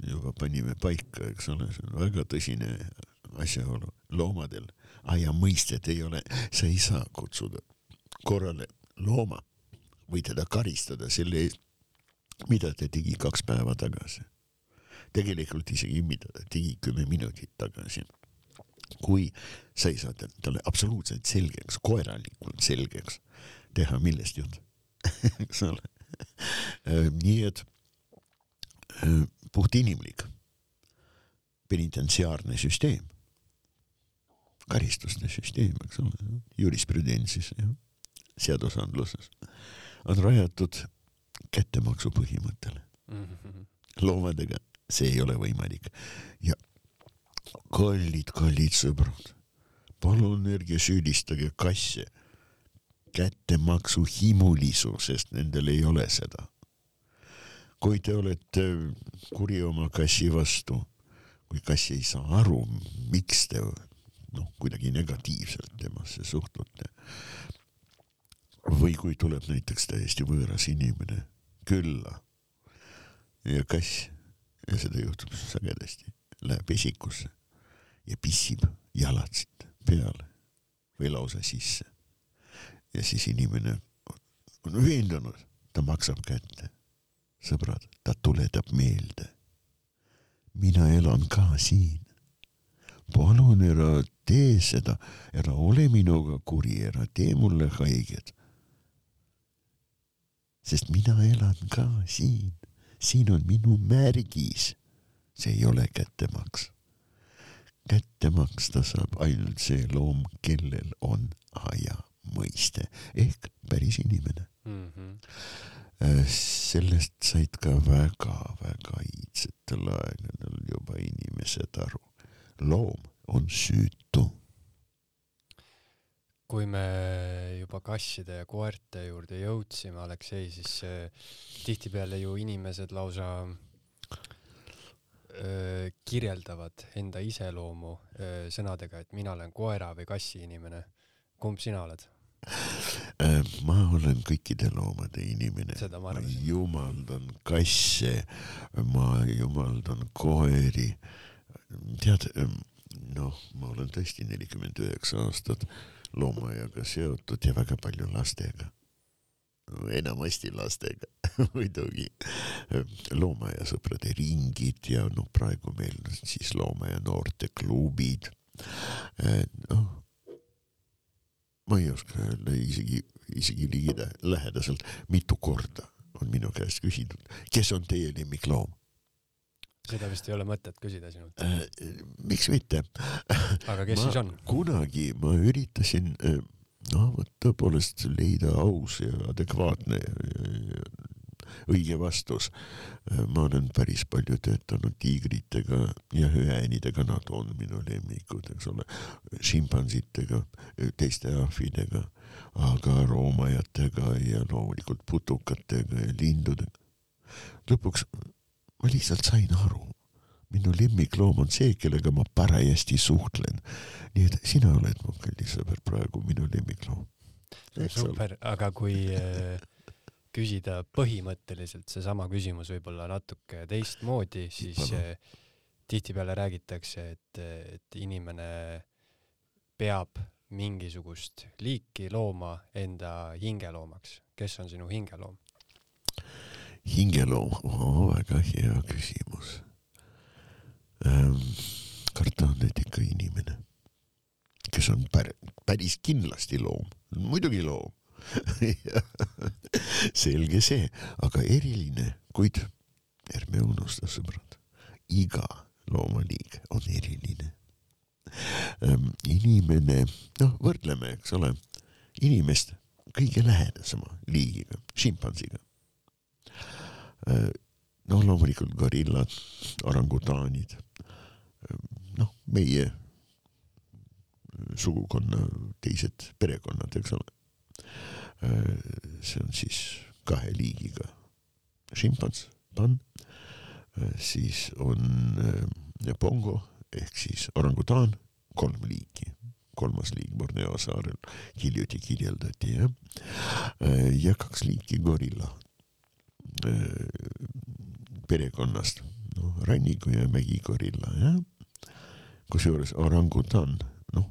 juba panime paika, eks ole, see on väga tõsine asjaolu loomadel. aia mõistet ei ole, sa ei saa kutsuda korrale looma või teda karistada selle eest, mida ta tegi kaks päeva tagasi. tegelikult isegi mida ta tegi kümme minutit tagasi. kui sa ei saa talle absoluutselt selgeks, koeralikult selgeks teha, millest jutt, eks ole. Äh, nii et äh, puhtinimlik penitentsiaarne süsteem, karistuste süsteem, eks ole, jurisprudentsis seadusandluses on rajatud kättemaksu põhimõttele mm. -hmm. loomadega see ei ole võimalik ja kallid, kallid sõbrad, palun ärge süüdistage kasse kättemaksu himulisusest, nendel ei ole seda. kui te olete kuri oma kassi vastu, kui kass ei saa aru, miks te noh, kuidagi negatiivselt temasse suhtute. või kui tuleb näiteks täiesti võõras inimene külla ja kass ja seda juhtub sagedasti, läheb esikusse ja pissib jalatsit peale või lausa sisse. ja siis inimene on veendunud, ta maksab kätte. sõbrad, ta tuletab meelde. mina elan ka siin. palun ära tee seda, ära ole minuga kuri, ära tee mulle haiget. Sest mina elan ka siin siin on minu märgis. see ei ole kättemaks. kätte maksta saab ainult see loom, kellel on aja mõiste ehk päris inimene mm. -hmm. sellest said ka väga-väga iidsetel aegadel juba inimesed aru. loom on süütu kui me juba kasside ja koerte juurde jõudsime, Aleksei, siis äh, tihtipeale ju inimesed lausa öö, kirjeldavad enda iseloomu öö, sõnadega, et mina olen koera või kassi inimene. kumb sina oled? ma olen kõikide loomade inimene. ma jumaldan kasse, ma jumaldan koeri. tead, noh, ma olen tõesti nelikümmend üheksa aastat loomaaiaga seotud ja väga palju lastega. enamasti lastega muidugi. loomaaiasõprade ringid ja noh, praegu meil siis loomaaia noorteklubid. noh, ma ei oska öelda isegi, isegi liigida lähedaselt, mitu korda on minu käest küsitud, kes on teie lemmikloom seda vist ei ole mõtet küsida sinult äh,. miks mitte aga kes ma, siis on? kunagi ma üritasin äh, noh, tõepoolest leida aus ja adekvaatne õige vastus. Äh, ma olen päris palju töötanud tiigritega ja hüäänidega, nad on minu lemmikud, eks ole, šimpansitega, teiste ahvidega, aga roomajatega ja loomulikult putukatega ja lindudega. lõpuks ma lihtsalt sain aru, minu lemmikloom on see, kellega ma parajasti suhtlen. nii et sina oled mu kallis sõber praegu minu lemmikloom. super, aga kui äh, küsida põhimõtteliselt seesama küsimus võib-olla natuke teistmoodi, siis äh, tihtipeale räägitakse, et, et inimene peab mingisugust liiki looma enda hingeloomaks. kes on sinu hingeloom? Hingeloom oh,, väga hea küsimus. Ähm,. karta on nüüd ikka inimene, kes on pär, päris kindlasti loom, muidugi loom. Selge see, aga eriline, kuid ärme unusta, sõbrad, iga loomaliik on eriline. Ähm,. inimene, noh, võrdleme, eks ole, inimest kõige lähedasema liigiga, šimpansiga noh, loomulikult gorillad, orangutaanid, äh, noh, meie sugukonna teised perekonnad, eks ole. Äh, see on siis kahe liigiga šimpans, pann, siis on pongo ehk siis orangutaan, kolm liiki, kolmas liik Borneo saarel hiljuti kirjeldati jah, ja kaks liiki gorilla. Äh, perekonnast, noh, ranniku ja mägigorilla, jah. kusjuures orangutan, noh,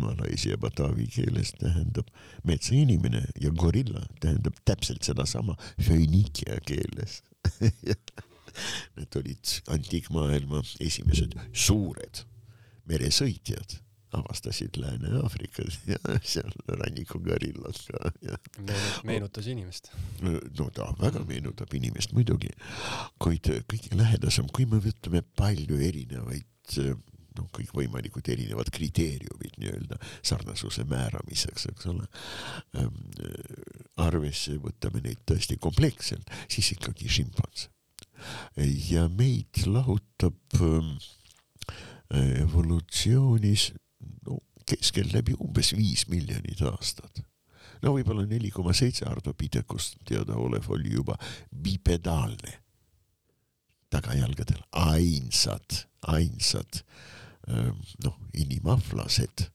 malaisia bataavi keeles tähendab metsainimene ja gorilla tähendab täpselt sedasama föönikia keeles. Need olid antiikmaailma esimesed suured meresõitjad avastasid Lääne-Aafrikas ja seal rannikugorillad ka ja. meenutas inimest. no ta väga meenutab inimest muidugi, kuid kõige lähedasem, kui me võtame palju erinevaid noh, kõikvõimalikud erinevad kriteeriumid nii-öelda sarnasuse määramiseks, eks ole ähm,. arvesse võtame neid tõesti kompleksselt, siis ikkagi šimpans. ja meid lahutab ähm, evolutsioonis keskeltläbi umbes viis miljonit aastat. no võib-olla neli koma seitse Ardopithecust teadaolev oli juba bipedaalne, tagajalgadel ainsad, ainsad noh, inimahvlased,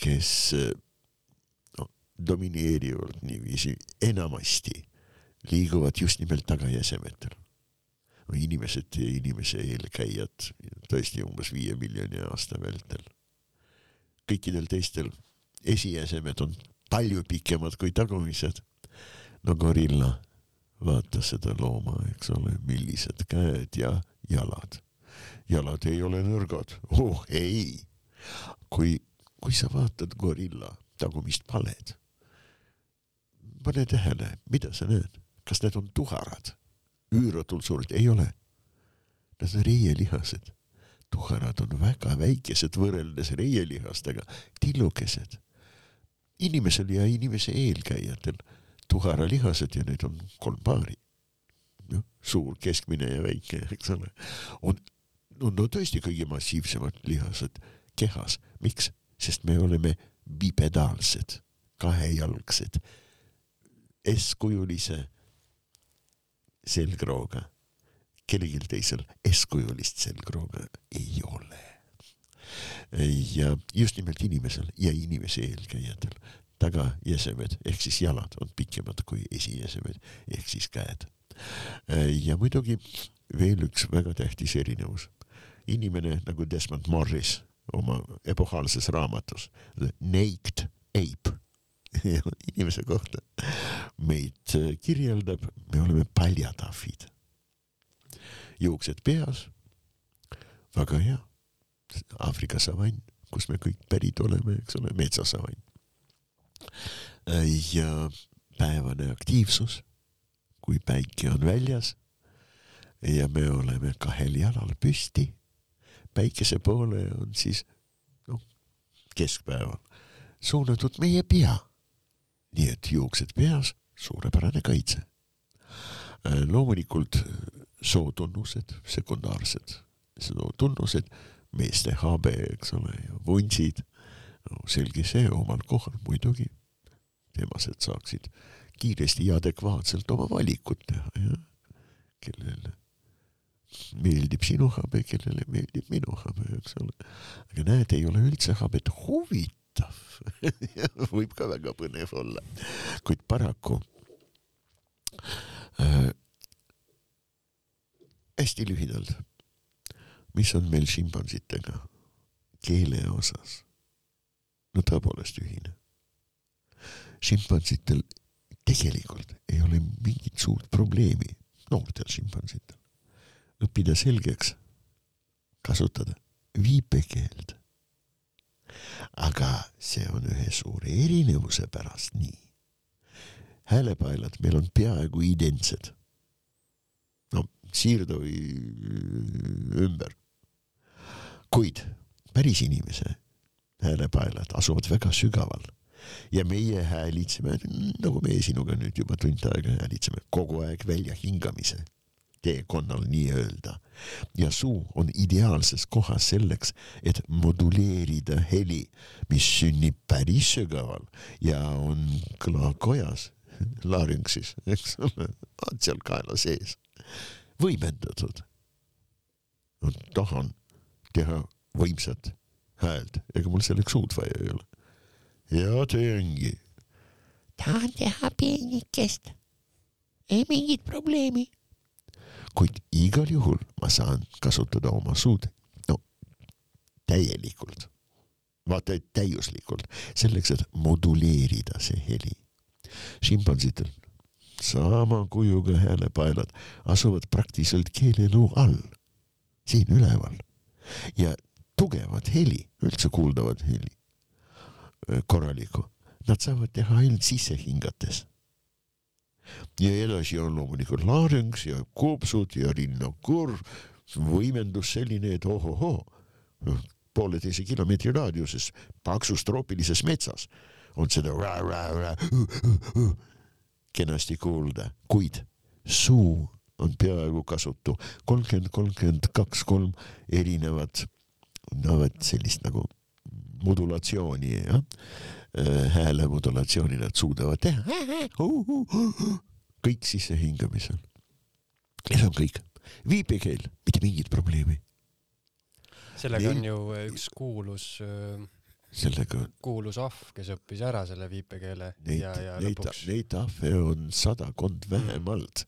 kes no, domineerivalt niiviisi enamasti liiguvad just nimelt tagajäsemetel inimesed ja inimese eelkäijad tõesti umbes viie miljoni aasta vältel. Kõikidel teistel esiesemed on palju pikemad kui tagumised. no gorilla, vaata seda looma, eks ole, millised käed ja jalad. jalad ei ole nõrgad, oh ei. kui, kui sa vaatad gorilla tagumist paled, pane tähele, mida sa näed, kas need on tuharad üüratult suured, ei ole. Nad on reielihased. Tuharad on väga väikesed võrreldes reielihastega, tillukesed. inimesel ja inimese eelkäijatel tuharalihased ja neid on kolm paari. noh, suur, keskmine ja väike, eks ole. on, on no tõesti kõige massiivsemad lihased kehas, miks? sest me oleme bipedaalsed, kahejalgsed, S-kujulise selgrooga. Kellelgi teisel eeskujulist selgrooga ei ole. ja just nimelt inimesel ja inimese eelkäijatel tagajäsemed ehk siis jalad on pikemad kui esijäsemed ehk siis käed. ja muidugi veel üks väga tähtis erinevus. inimene nagu Desmond Morris oma epohaalses raamatus The Naked Ape inimese kohta meid kirjeldab, me oleme paljatahvid. Juuksed peas, väga hea. Aafrika savann, kus me kõik pärit oleme, eks ole, metsasavann. Ja päevane aktiivsus, kui päike on väljas ja me oleme kahel jalal püsti. päikese poole on siis noh, keskpäeval suunatud meie pea nii et juuksed peas, suurepärane kaitse. Loomulikult sootunnused, sekundaarsed sootunnused, meeste habe, eks ole, ja vuntsid, no selge see, omal kohal muidugi. temased saaksid kiiresti ja adekvaatselt oma valikut teha, jah. kellele meeldib sinu habe, kellele meeldib minu habe, eks ole. aga näed, ei ole üldse habet huvitav võib ka väga põnev olla, kuid paraku äh, hästi lühidalt, mis on meil šimpansitega keele osas? no tõepoolest ühine. šimpansitel tegelikult ei ole mingit suurt probleemi, noortel šimpansitel, õppida selgeks kasutada viipekeelt aga see on ühe suure erinevuse pärast nii. häälepaelad meil on peaaegu identsed. No siirdovi ümber. kuid päris inimese häälepaelad asuvad väga sügaval ja meie häälitseme, nagu meie sinuga nüüd juba tund aega häälitseme, kogu aeg välja hingamise teekonnal nii-öelda. ja suu on ideaalses kohas selleks, et moduleerida heli, mis sünnib päris sügaval ja on kõlakojas, laringsis, eks ole, seal kaela sees, võimendatud. tahan teha võimsat häält, ega mul selleks suud vaja ei ole. ja teengi. tahan teha peenikest, ei mingit probleemi kuid igal juhul ma saan kasutada oma suud, no täielikult, vaata et täiuslikult, selleks, et moduleerida see heli. šimpansidel sama kujuga häälepaelad asuvad praktiliselt keeleluu all, siin üleval. Ja tugevat heli, üldse kuuldavat heli, korralikku, nad saavad teha ainult sisse hingates ja edasi on loomulikult laarings ja kopsud ja rinnakurv, võimendus selline, et ohohoo, pooleteise kilomeetri raadiuses paksus troopilises metsas on seda rää, rää, rää, kenasti kuulda, kuid suu on peaaegu kasutu, kolmkümmend, kolmkümmend kaks, kolm erinevat no vot sellist nagu modulatsiooni jah, hääle modulatsiooni nad suudavad teha. kõik sissehingamisel. ja see on kõik. viipekeel, mitte mingit probleemi. sellega on Neil- ju äh, üks kuulus, sellega kuulus ahv, kes õppis ära selle viipekeele neid ja, ja, neid, lõpuks neid ahve on sadakond vähemalt.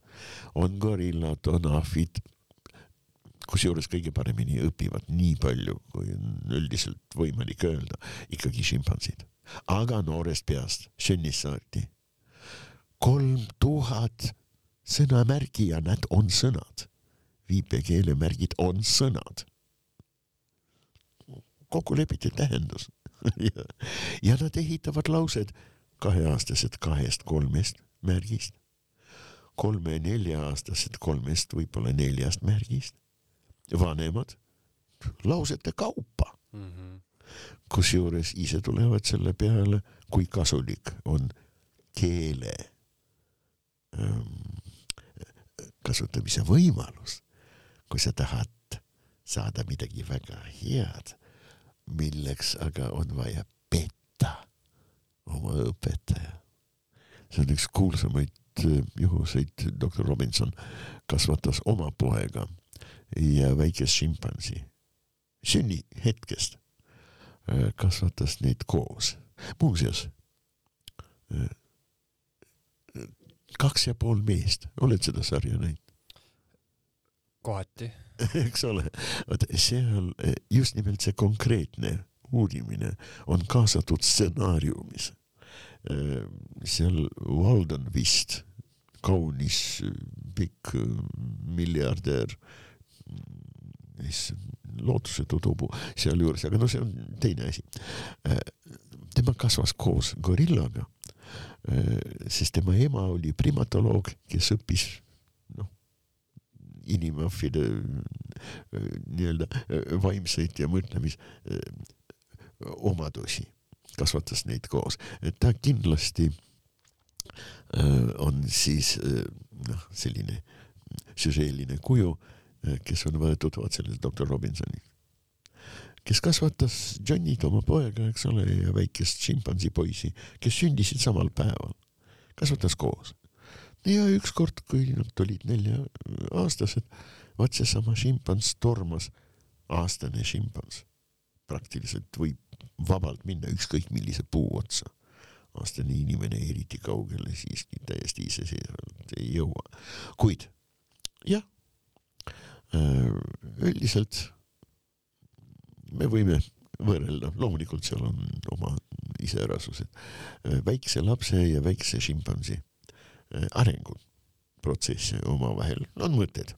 on gorillad, on ahvid, kusjuures kõige paremini õpivad nii palju, kui on üldiselt võimalik öelda, ikkagi šimpansid. aga noorest peast, sünnist saati. kolm tuhat sõnamärgi ja nad on sõnad. viipekeele märgid on sõnad. kokkulepitud tähendus ja, ja nad ehitavad laused kaheaastased kahest-kolmest märgist, kolme-nelja-aastased kolmest, võib-olla neljast märgist, vanemad lausete kaupa, mm. -hmm. kusjuures ise tulevad selle peale, kui kasulik on keele ähm, kasutamise võimalus, kui sa tahad saada midagi väga head, milleks aga on vaja petta oma õpetaja. see on üks kuulsamaid äh, juhuseid, doktor Robinson kasvatas oma poega ja väikest šimpansi sünnihetkest äh, kasvatas neid koos. muuseas, kaks ja pool meest, oled seda sarja näinud? kohati. eks ole, vot seal eh, just nimelt see konkreetne uurimine on kaasatud stsenaariumis. seal Walden vist, kaunis eh, pikk eh, miljardär, lootusetu tubu sealjuures, aga no see on teine asi. tema kasvas koos gorillaga, sest tema ema oli primatoloog, kes õppis inimahvide äh, nii-öelda äh, vaimseid ja mõtlemis äh, omadusi, kasvatas neid koos, et ta kindlasti äh, on siis äh, noh, selline süžeeline kuju, kes on võetud vot sellest doktor Robinsoni, kes kasvatas Johnnyt oma poega, eks ole, ja väikest šimpansi poisi, kes sündisid samal päeval, kasvatas koos ja ükskord, kui nad olid nelja-aastased, vaat seesama šimpans tormas, aastane šimpans, praktiliselt võib vabalt minna ükskõik millise puu otsa. aastane inimene eriti kaugele siiski täiesti iseseisvalt ei jõua, kuid jah, üldiselt me võime võrrelda, loomulikult seal on oma iseärasused, väikse lapse ja väikse šimpansi arenguprotsesse omavahel on mõtted.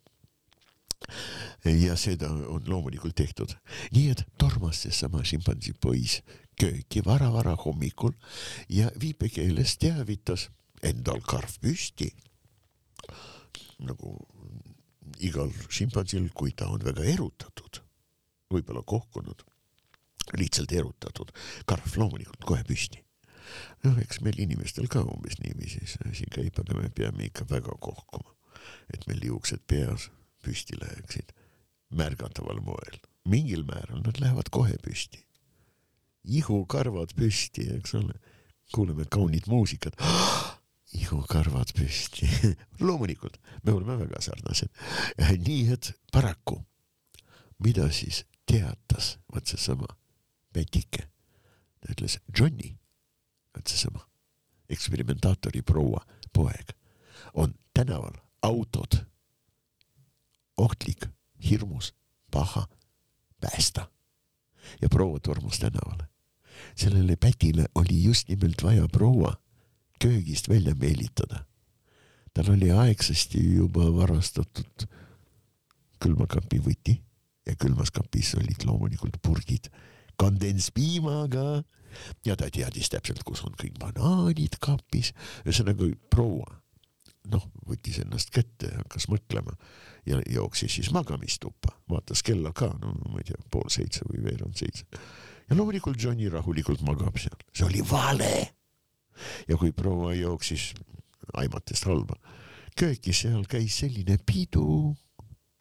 ja seda on loomulikult tehtud, nii et tormas seesama šimpansi poiss kööki vara-vara hommikul ja viipekeeles teavitas endal karv püsti. nagu igal šimpansil, kui ta on väga erutatud, võib-olla kohkunud, lihtsalt erutatud, karv loomulikult kohe püsti noh, eks meil inimestel ka umbes niiviisi see asi käib, aga me peame ikka väga kohkuma, et meil juuksed peas püsti läheksid märgataval moel. mingil määral nad lähevad kohe püsti. ihukarvad püsti, eks ole, kuuleme kaunit muusikat. ihukarvad püsti, loomulikult me oleme väga sarnased. nii et paraku, mida siis teatas vot seesama Pätike, ta ütles Johnny et seesama eksperimentaatori proua poeg. On tänaval autod. Ohtlik, hirmus, paha, päästa. Ja proua tormus tänavale. sellele pätile oli just nimelt vaja proua köögist välja meelitada. tal oli aegsasti juba varastatud külmakapi võti ja külmas kapis olid loomulikult purgid kondenspiimaga ja ta teadis täpselt, kus on kõik banaanid kapis, ühesõnaga proua noh, võttis ennast kätte ja hakkas mõtlema ja jooksis siis magamistuppa, vaatas kella ka, no ma ei tea, pool seitse või veerand seitse. ja loomulikult Johnny rahulikult magab seal, see oli vale. ja kui proua jooksis aimates halba kööki, seal käis selline pidu,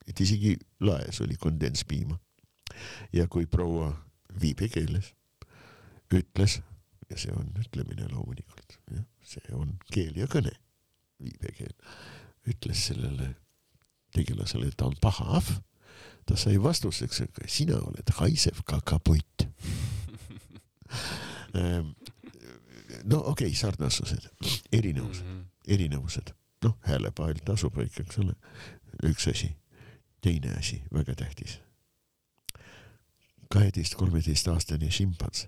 et isegi laes oli kondenspiima ja kui proua viipekeeles ütles ja see on ütlemine loomulikult, jah, see on keel ja kõne, viipekeel, ütles sellele tegelasele, et ta on pahav, ta sai vastuseks, et sina oled haisev kakapott Ehm, no okei okay,, sarnasused, erinevused, erinevused, noh, häälepael tasub ikka, eks ole, üks asi. teine asi, väga tähtis. Kaheteist, kolmeteistaastane šimpans,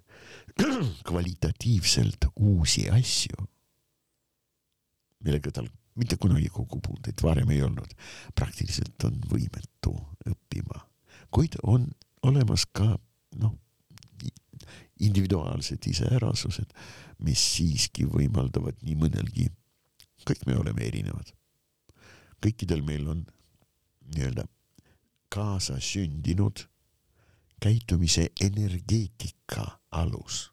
kvalitatiivselt uusi asju, millega tal mitte kunagi kokkupuuteid varem ei olnud, praktiliselt on võimetu õppima, kuid on olemas ka noh, individuaalsed iseärasused, mis siiski võimaldavad nii mõnelgi, kõik me oleme erinevad. kõikidel meil on nii-öelda kaasasündinud käitumise energeetika alus.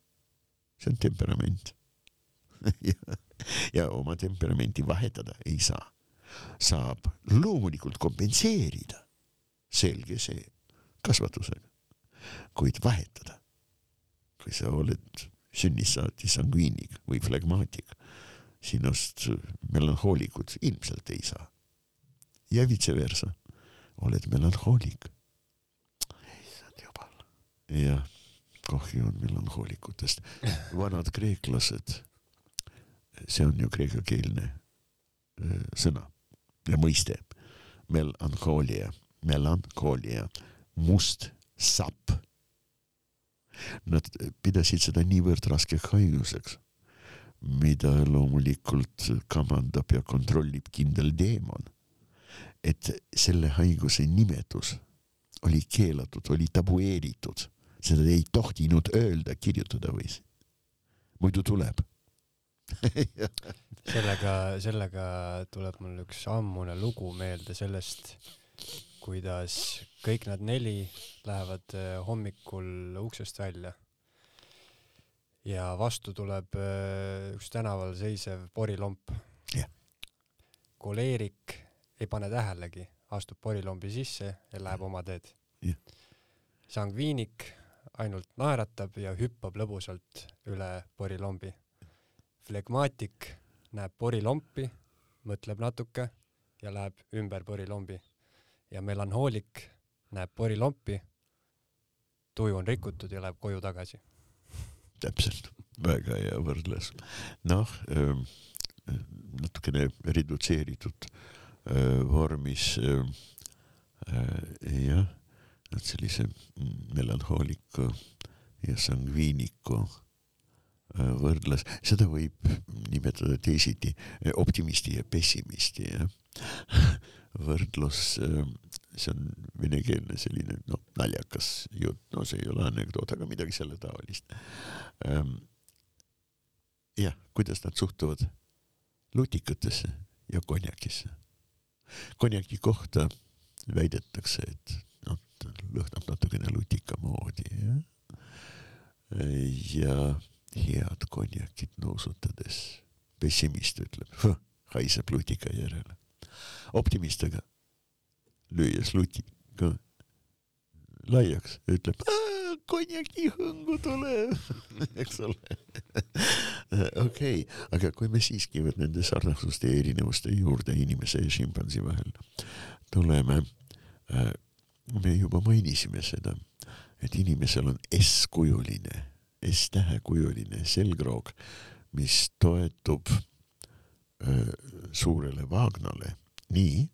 see on temperament ja, ja oma temperamenti vahetada ei saa. saab loomulikult kompenseerida, selge see, kasvatusega, kuid vahetada kui sa oled sünnist saati sangviinik või flegmaatik, sinust melanhoolikud ilmselt ei saa. ja vice versa, oled melanhoolik. Jah, kahju on melanhoolikutest. vanad kreeklased, see on ju kreekakeelne sõna ja mõiste, melanhoolia, melanhoolia, must sapp Nad pidasid seda niivõrd raskeks haiguseks, mida loomulikult kamandab ja kontrollib kindel teemon. et selle haiguse nimetus oli keelatud, oli tabueeritud, seda ei tohtinud öelda, kirjutada võis. muidu tuleb. Sellega, sellega tuleb mul üks ammune lugu meelde sellest, kuidas kõik nad neli lähevad äh, hommikul uksest välja. ja vastu tuleb äh, üks tänaval seisev porilomp. Yeah.. koleerik ei pane tähelegi, astub porilombi sisse ja läheb oma teed. Yeah.. sangviinik ainult naeratab ja hüppab lõbusalt üle porilombi. flegmaatik näeb porilompi, mõtleb natuke ja läheb ümber porilombi ja melanhoolik näeb porilompi, tuju on rikutud ja läheb koju tagasi. täpselt, väga hea võrdlus. noh ähm,, natukene redutseeritud äh, vormis äh, jah, et sellise melanhooliku ja sangviiniku äh, võrdles, seda võib nimetada teisiti, optimisti ja pessimisti, jah võrdlus, ähm, see on venekeelne selline noh, naljakas jutt, no see ei ole anekdoot, aga midagi selle taolist. Ähm, jah, kuidas nad suhtuvad lutikatesse ja konjakisse. konjaki kohta väidetakse, et lõhnab natukene lutika moodi, jah. ja head konjakit nuusutades. Pessimist ütleb, haiseb lutika järele. Optimistega, lüües lutiga laiaks, ütleb konjaki hõngu tuleb, eks ole. okei, aga kui me siiski nende sarnasuste ja erinevuste juurde inimese ja šimpansi vahel tuleme, äh, me juba mainisime seda, et inimesel on S-kujuline, S-tähekujuline selgroog, mis toetub öö, suurele vaagnale nii,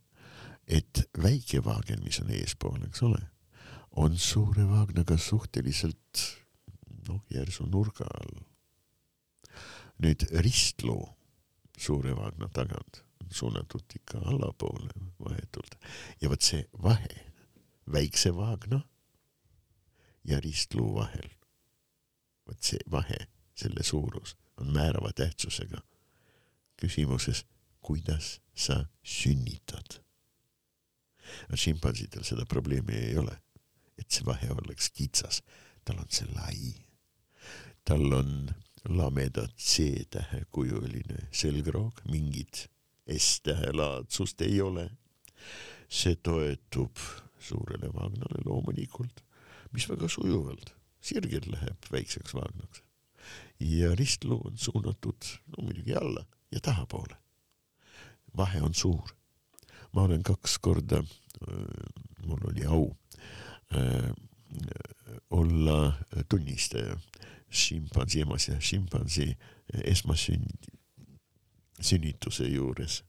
et väike vaagen, mis on eespool, eks ole, on suure vaagnaga suhteliselt noh, järsu nurga all. nüüd ristloo suure vaagna tagant suunatud ikka allapoole vahetult ja vot see vahe väikse vaagna ja ristloo vahel, vot see vahe, selle suurus on määrava tähtsusega küsimuses kuidas sa sünnitad. šimpansidel seda probleemi ei ole, et see vahe oleks kitsas, tal on see lai. tal on lameda C-tähe kujuline selgroog, mingit S-tähe laadsust ei ole. see toetub suurele vagnale loomulikult, mis väga sujuvalt, sirgelt läheb väikseks vaagnaks. ja ristluu on suunatud no muidugi alla ja tahapoole. vahe on suur. ma olen kaks korda, mul oli au äh, olla tunnistaja šimpansi, emas ja šimpansi esmasünd-, sünnituse juures.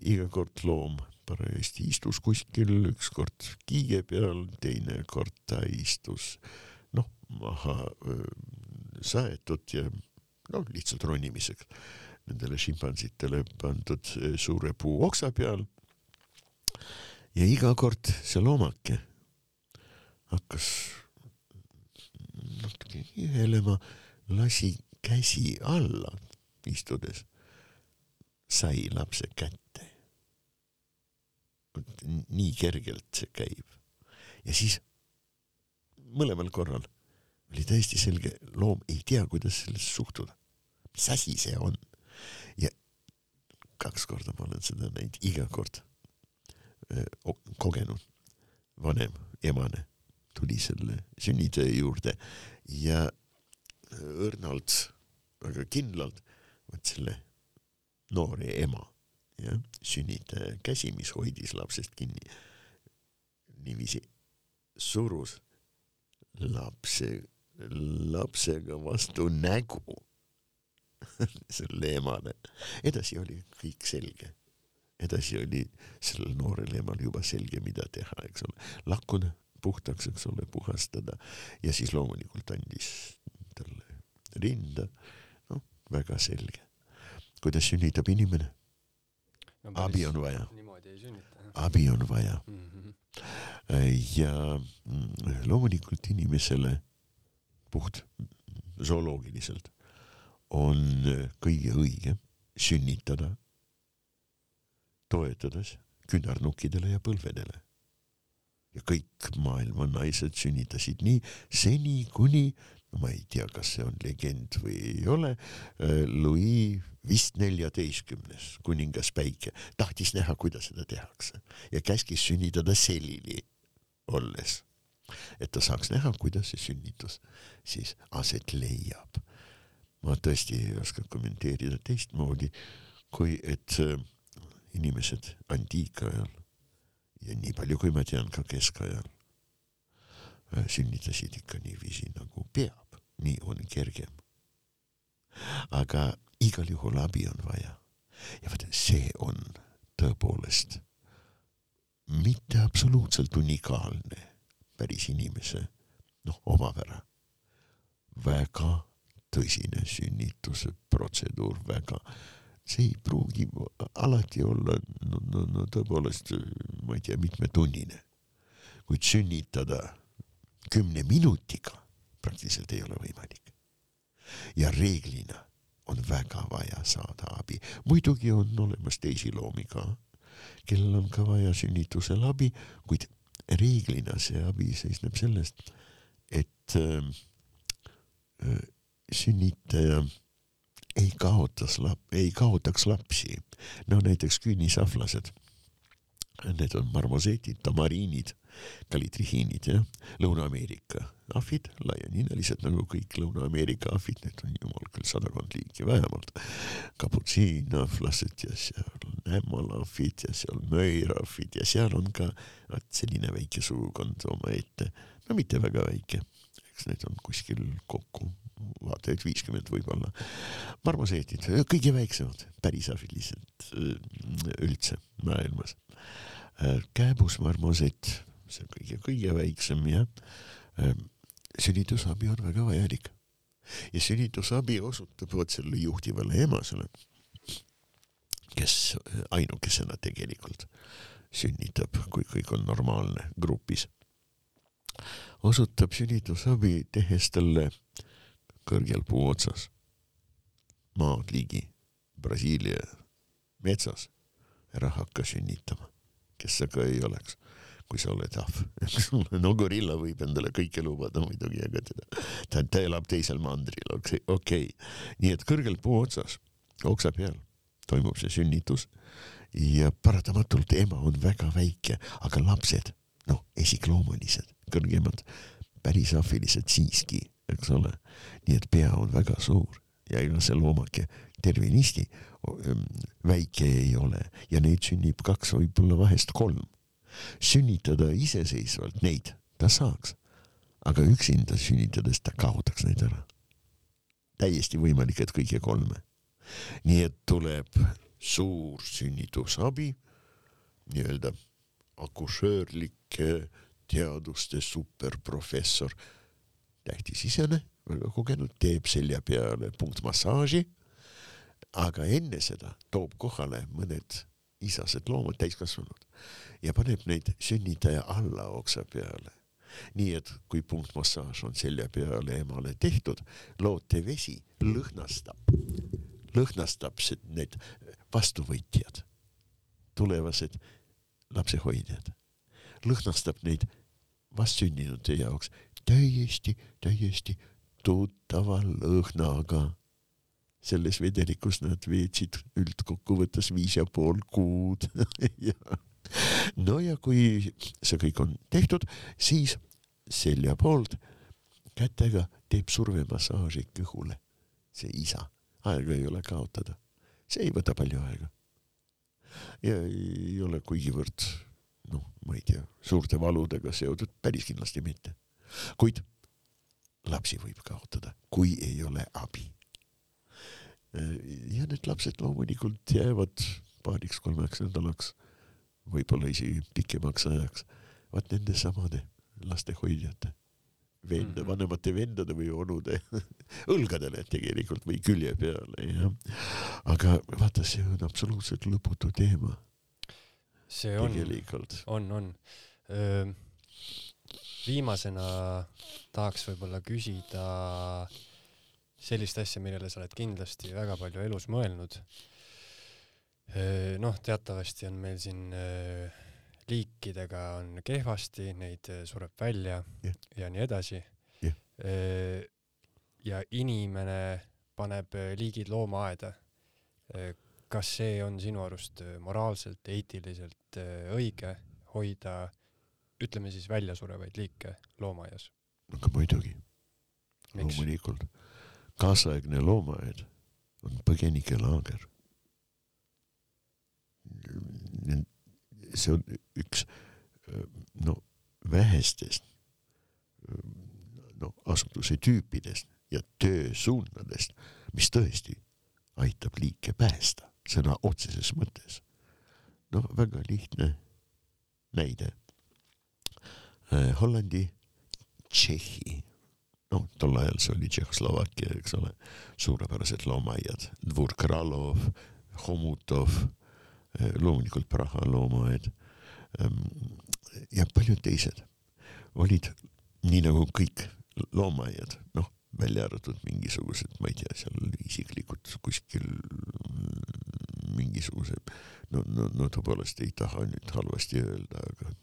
iga kord loom parajasti istus kuskil, ükskord kiige peal, teine kord ta istus noh, maha saetud ja noh, lihtsalt ronimiseks nendele šimpansitele pandud suure puu oksa peal. ja iga kord see loomake hakkas natuke ihelema, lasi käsi alla istudes, sai lapse kätte. Nii kergelt see käib. ja siis mõlemal korral oli täiesti selge, loom ei tea, kuidas sellesse suhtuda. mis asi see on? ja kaks korda ma olen seda näinud, iga kord kogenud vanem emane tuli selle sünnitöö juurde ja õrnalt, väga kindlalt vot selle noore ema, jah, sünnitaja käsi, mis hoidis lapsest kinni, niiviisi surus lapse, lapsega vastu nägu selle emale. edasi oli kõik selge. edasi oli sellel noorel emal juba selge, mida teha, eks ole. lakkuda puhtaks, eks ole, puhastada ja siis loomulikult andis talle rinda. noh, väga selge. kuidas sünnitab inimene no,? abi on vaja. niimoodi ei sünnita. abi on vaja Mm -hmm. ja loomulikult inimesele puht zooloogiliselt on kõige õigem sünnitada toetades küünarnukkidele ja põlvedele. ja kõik maailma naised sünnitasid nii seni, kuni no ma ei tea, kas see on legend või ei ole, Louis vist neljateistkümnes, kuningas Päike, tahtis näha, kuidas seda tehakse ja käskis sünnitada selili olles, et ta saaks näha, kuidas see sünnitus siis aset leiab. ma tõesti ei oska kommenteerida teistmoodi, kui et äh, inimesed antiikajal ja nii palju, kui ma tean, ka keskajal äh, sünnitasid ikka niiviisi nagu peab, nii on kergem. aga igal juhul abi on vaja ja vot see on tõepoolest mitte absoluutselt unikaalne päris inimese noh, omapära. väga tõsine sünnituse protseduur, väga, see ei pruugi alati olla no, no, no tõepoolest, ma ei tea, mitmetunnine. kuid sünnitada kümne minutiga praktiliselt ei ole võimalik. ja reeglina on väga vaja saada abi, muidugi on olemas teisi loomi ka, kellel on ka vaja sünnitusel abi, kuid reeglina see abi seisneb sellest, et äh, äh, sünnitaja ei kaotas lap-, ei kaotaks lapsi. no näiteks küünisahvlased. Need on marmoseetid, tamariinid, kalitrihiinid, jah, Lõuna-Ameerika ahvid, laianinelised nagu kõik Lõuna-Ameerika ahvid, neid on jumal küll sadakond liiki vähemalt. kaputsiinahvlased ja seal on ämmalahvid ja seal möirahvid ja seal on ka vot selline väike sugukond omaette, no mitte väga väike, eks neid on kuskil kokku vaata et viiskümmend võib-olla. marmoseetid, kõige väiksemad, pärisahvid lihtsalt üldse maailmas. Kääbusmarmosett, see on kõige-kõige väiksem jah. sünnitusabi on väga vajalik ja sünnitusabi osutab vot sellele juhtivale emasele, kes ainukesena tegelikult sünnitab, kui kõik on normaalne grupis. osutab sünnitusabi, tehes talle kõrgel puu otsas, maad ligi, Brasiilia metsas, ära hakka sünnitama, kes sa ka ei oleks, kui sa oled ahv, eks ole, no gorilla võib endale kõike lubada muidugi, aga teda, ta, ta elab teisel mandril, okei okay., nii et kõrgel puu otsas, oksa peal toimub see sünnitus ja paratamatult ema on väga väike, aga lapsed, noh, esikloomulised, kõrgemad päris ahvilised siiski, eks ole. nii et pea on väga suur ja ega see loomake tervenisti väike ei ole ja neid sünnib kaks, võib-olla vahest kolm. sünnitada iseseisvalt neid ta saaks, aga üksinda sünnitades ta kaotaks neid ära. täiesti võimalik, et kõige kolme. nii et tuleb suur sünnitusabi, nii-öelda akušöörlike teaduste superprofessor, tähtis isene, väga kogenud, teeb selja peale punktmassaaži. Aga enne seda toob kohale mõned isased loomad, täiskasvanud ja paneb neid sünnitaja allaoksa peale. nii et kui punktmassaaž on selja peale emale tehtud, lootevesi lõhnastab, lõhnastab need vastuvõtjad, tulevased lapsehoidjad, lõhnastab neid vastsündinute jaoks täiesti, täiesti tuttava lõhnaga. Selles vedelikus nad veetsid üldkokkuvõttes viis ja pool kuud ja no ja kui see kõik on tehtud, siis selja poolt kätega teeb survemassaaži kõhule see isa, aega ei ole kaotada, see ei võta palju aega. ja ei ole kuigivõrd noh, ma ei tea, suurte valudega seotud, päris kindlasti mitte. kuid lapsi võib kaotada, kui ei ole abi. Ja need lapsed loomulikult jäävad paariks-kolmeks nädalaks, võib-olla isegi pikemaks ajaks, vaat nende samade lastehoidjate, venda, Mhm. vanemate vendade või onude õlgadele tegelikult või külje peale, jah. aga vaata, see on absoluutselt lõputu teema see on, on, on. viimasena tahaks võib-olla küsida sellist asja, millele sa oled kindlasti väga palju elus mõelnud. noh, teatavasti on meil siin liikidega on kehvasti, neid sureb välja Jah. ja nii edasi Jah. ja inimene paneb liigid loomaaeda. kas see on sinu arust moraalselt, eetiliselt õige hoida ütleme siis väljasurevaid liike loomaaias? aga muidugi, loomulikult. Kaasaegne loomaaed on põgenikelaager. see on üks no vähestest no asutuse tüüpidest ja töösuundadest, mis tõesti aitab liike päästa sõna otseses mõttes. noh, väga lihtne näide. Hollandi, Tšehhi, noh, tol ajal see oli Tšehhoslovakkia, eks ole, suurepärased loomaaiad, Dvor Kralov, Homutov, loomulikult Praha loomaaed ja paljud teised olid nii nagu kõik loomaaiad, noh, välja arvatud mingisugused, ma ei tea, seal isiklikud kuskil mingisuguse, no, no, no tõepoolest ei taha nüüd halvasti öelda, aga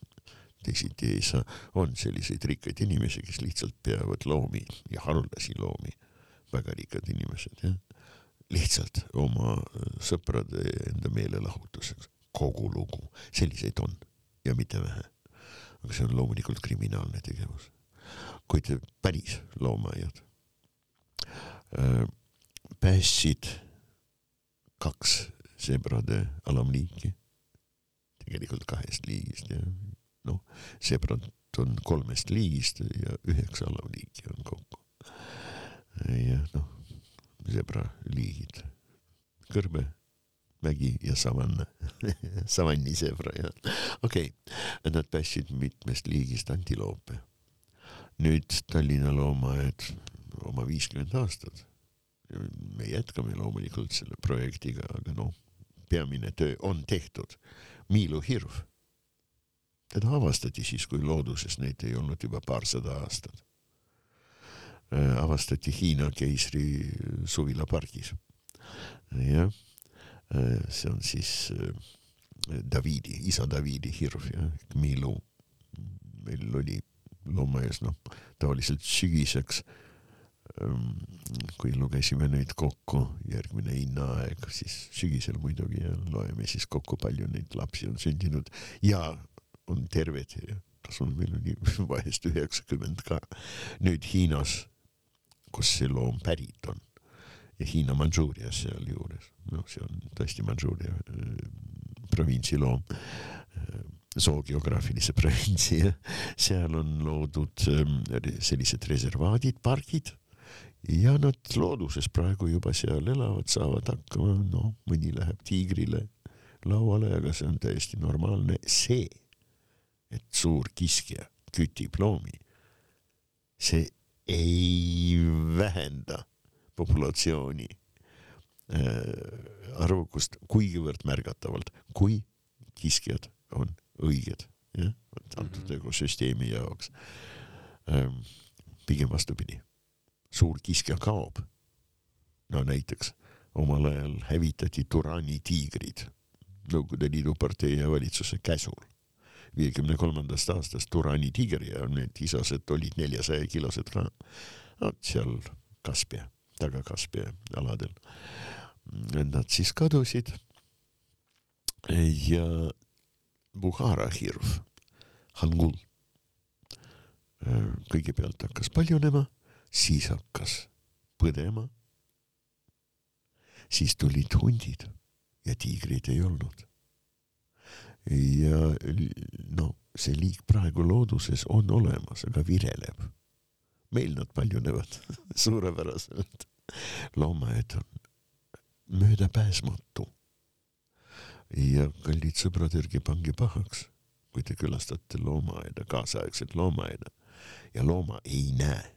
teisiti ei saa, on selliseid rikkaid inimesi, kes lihtsalt peavad loomi ja haruldasi loomi, väga rikkad inimesed, jah. lihtsalt oma sõprade enda meelelahutuseks, kogu lugu, selliseid on ja mitte vähe. aga see on loomulikult kriminaalne tegevus. kuid päris loomaaiad äh, päästsid kaks sebrade alamliiki, tegelikult kahest liigist ja noh, sebrad on kolmest liigist ja üheksa alamliiki on kokku. ja noh, sebraliigid, kõrbe, mägi ja savann savannisebra ja okei okay., nad päästsid mitmest liigist antiloope. nüüd Tallinna loomaaed oma viiskümmend aastat. me jätkame loomulikult selle projektiga, aga noh, peamine töö on tehtud. Miilu hirv. Teda avastati siis, kui looduses neid ei olnud juba paarsada aastat. avastati Hiina keisri suvilapargis. jah, see on siis Davidi, isa Davidi hirv jah, Miilu. meil oli loomaaias noh, tavaliselt sügiseks kui lugesime neid kokku, järgmine hinnaaeg, siis sügisel muidugi ja loeme siis kokku, palju neid lapsi on sündinud ja on terved kas on, meil oli vahest üheksakümmend ka. nüüd Hiinas, kus see loom pärit on. Ja Hiina Mandžuurias sealjuures, noh, see on tõesti Mandžuuria äh, provintsi loom. Äh, zoogeograafilise provintsi ja seal on loodud ähm, sellised reservaadid, pargid. Ja nad looduses praegu juba seal elavad, saavad hakkama, noh, mõni läheb tiigrile lauale, aga see on täiesti normaalne. see, et suur kiskja kütib loomi, see ei vähenda populatsiooni äh, arvukust kuigivõrd märgatavalt, kui kiskjad on õiged, jah, antud Mhm. ökosüsteemi jaoks ähm,. pigem vastupidi, suur kiskja kaob. no näiteks omal ajal hävitati Turani tiigrid Nõukogude Liidu partei ja valitsuse käsul. Viiekümne kolmandast aastast Turani tiiger ja need isased olid neljasaja kilosed ka. vot seal Kaspia, taga-Kaspia aladel. Nad siis kadusid. ja Buhara hirv, Hangul, kõigepealt hakkas paljunema, siis hakkas põdema. siis tulid hundid ja tiigreid ei olnud. Ja no see liik praegu looduses on olemas, aga vireleb. meil nad paljunevad suurepäraselt. loomaaed on möödapääsmatu. ja kallid sõbrad, ärge pange pahaks, kui te külastate loomaaeda, kaasaegset loomaaeda ja looma ei näe.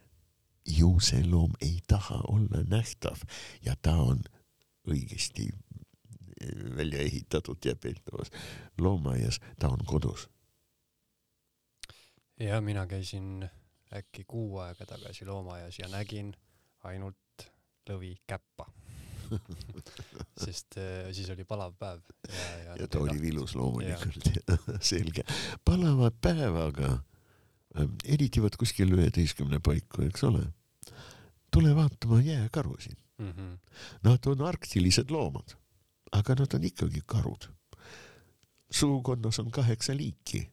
ju see loom ei taha olla nähtav ja ta on õigesti välja ehitatud ja peetavas loomaaias, ta on kodus. ja mina käisin äkki kuu aega tagasi loomaaias ja nägin ainult lõvikäppa sest äh, siis oli palav päev ja, ja, ja ta oli vilus loomulikult, selge. palava päevaga äh, eritivad kuskil üheteistkümne paiku, eks ole. tule vaatama jääkarusid mm. -hmm. Nad on arktilised loomad, aga nad on ikkagi karud. suukonnas on kaheksa liiki,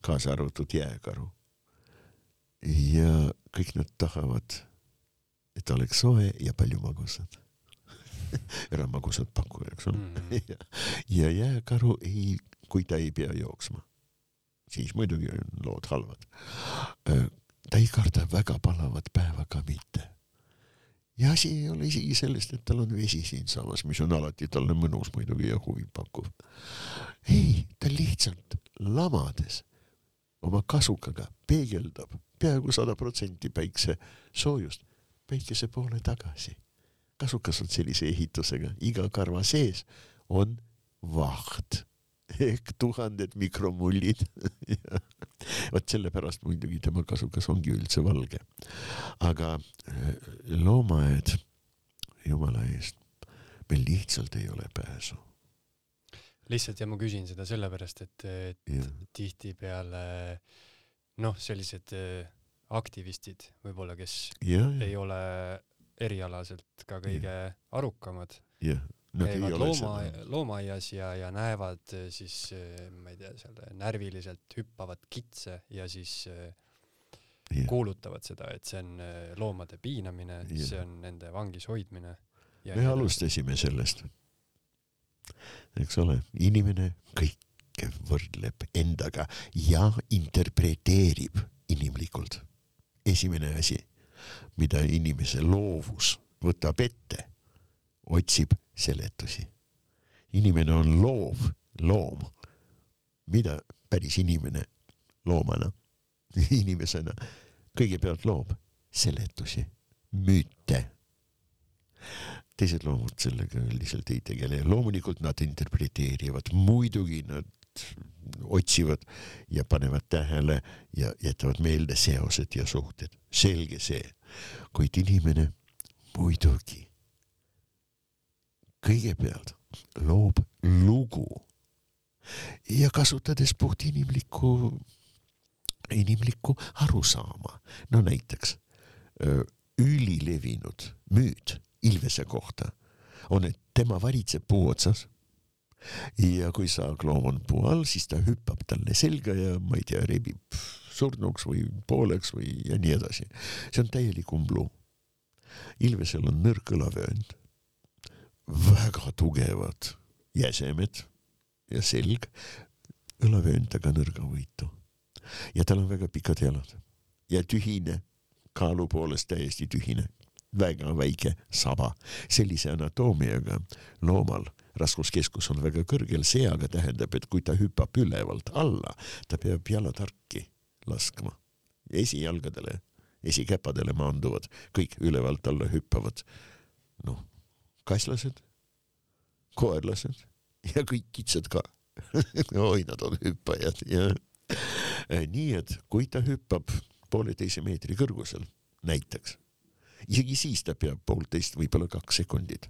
kaasa arvatud jääkaru. ja kõik nad tahavad, et oleks soe ja palju magusat ära magusat paku, eks ole mm. -hmm. ja, ja jääkaru ei, kui ta ei pea jooksma, siis muidugi on lood halvad. ta ei karda väga palavat päeva ka mitte. Ja asi ei ole isegi sellest, et tal on vesi siinsamas, mis on alati talle mõnus muidugi ja huvipakkuv. ei, ta lihtsalt lamades oma kasukaga peegeldab peaaegu sada protsenti päikse soojust päikese poole tagasi. Kasukas on sellise ehitusega, iga karva sees on vaht ehk tuhanded mikromullid. Vot sellepärast muidugi tema kasukas ongi üldse valge. aga loomaaed, jumala eest, meil lihtsalt ei ole pääsu. lihtsalt ja ma küsin seda sellepärast, et, et tihtipeale noh, sellised äh, aktivistid võib-olla, kes jah, ei ole erialaselt ka kõige arukamad, jah, nad ei käivad looma loomaaias ja, ja näevad äh, siis äh, ma ei tea, seal närviliselt hüppavat kitse ja siis jah, kuulutavad seda, et see on loomade piinamine, Jah. see on nende vangis hoidmine. me alustasime sellest. eks ole, inimene kõike võrdleb endaga ja interpreteerib inimlikult. esimene asi, mida inimese loovus võtab ette, otsib seletusi. inimene on loov loom. mida päris inimene loomana, inimesena kõigepealt loob seletusi, müüte teised loomad sellega üldiselt ei tegele, loomulikult nad interpreteerivad, muidugi nad otsivad ja panevad tähele ja jätavad meelde seosed ja suhted, selge see. kuid inimene muidugi kõigepealt loob lugu ja kasutades puhtinimlikku, inimlikku arusaama, no näiteks ülilevinud müüt Ilvese kohta on, et tema valitseb puu otsas ja kui saagloom on puu all, siis ta hüppab talle selga ja ma ei tea, rebib surnuks või pooleks või ja nii edasi. see on täielik umbluu. ilvesel on nõrk õlavöönd, väga tugevad jäsemed ja selg, õlavöönd aga nõrgavõitu ja tal on väga pikad jalad ja tühine, kaalu poolest täiesti tühine, väga väike saba. sellise anatoomiaga loomal raskuskeskus on väga kõrgel, see aga tähendab, et kui ta hüppab ülevalt alla, ta peab jalad harki laskma, esijalgadele, esikäpadele maanduvad, kõik ülevalt alla hüppavad. noh, kaslased, koerlased? Ja kõik kitsed ka. oi, nad on hüppajad ja nii et kui ta hüppab pooleteise meetri kõrgusel näiteks, isegi siis ta peab poolteist, võib-olla kaks sekundit,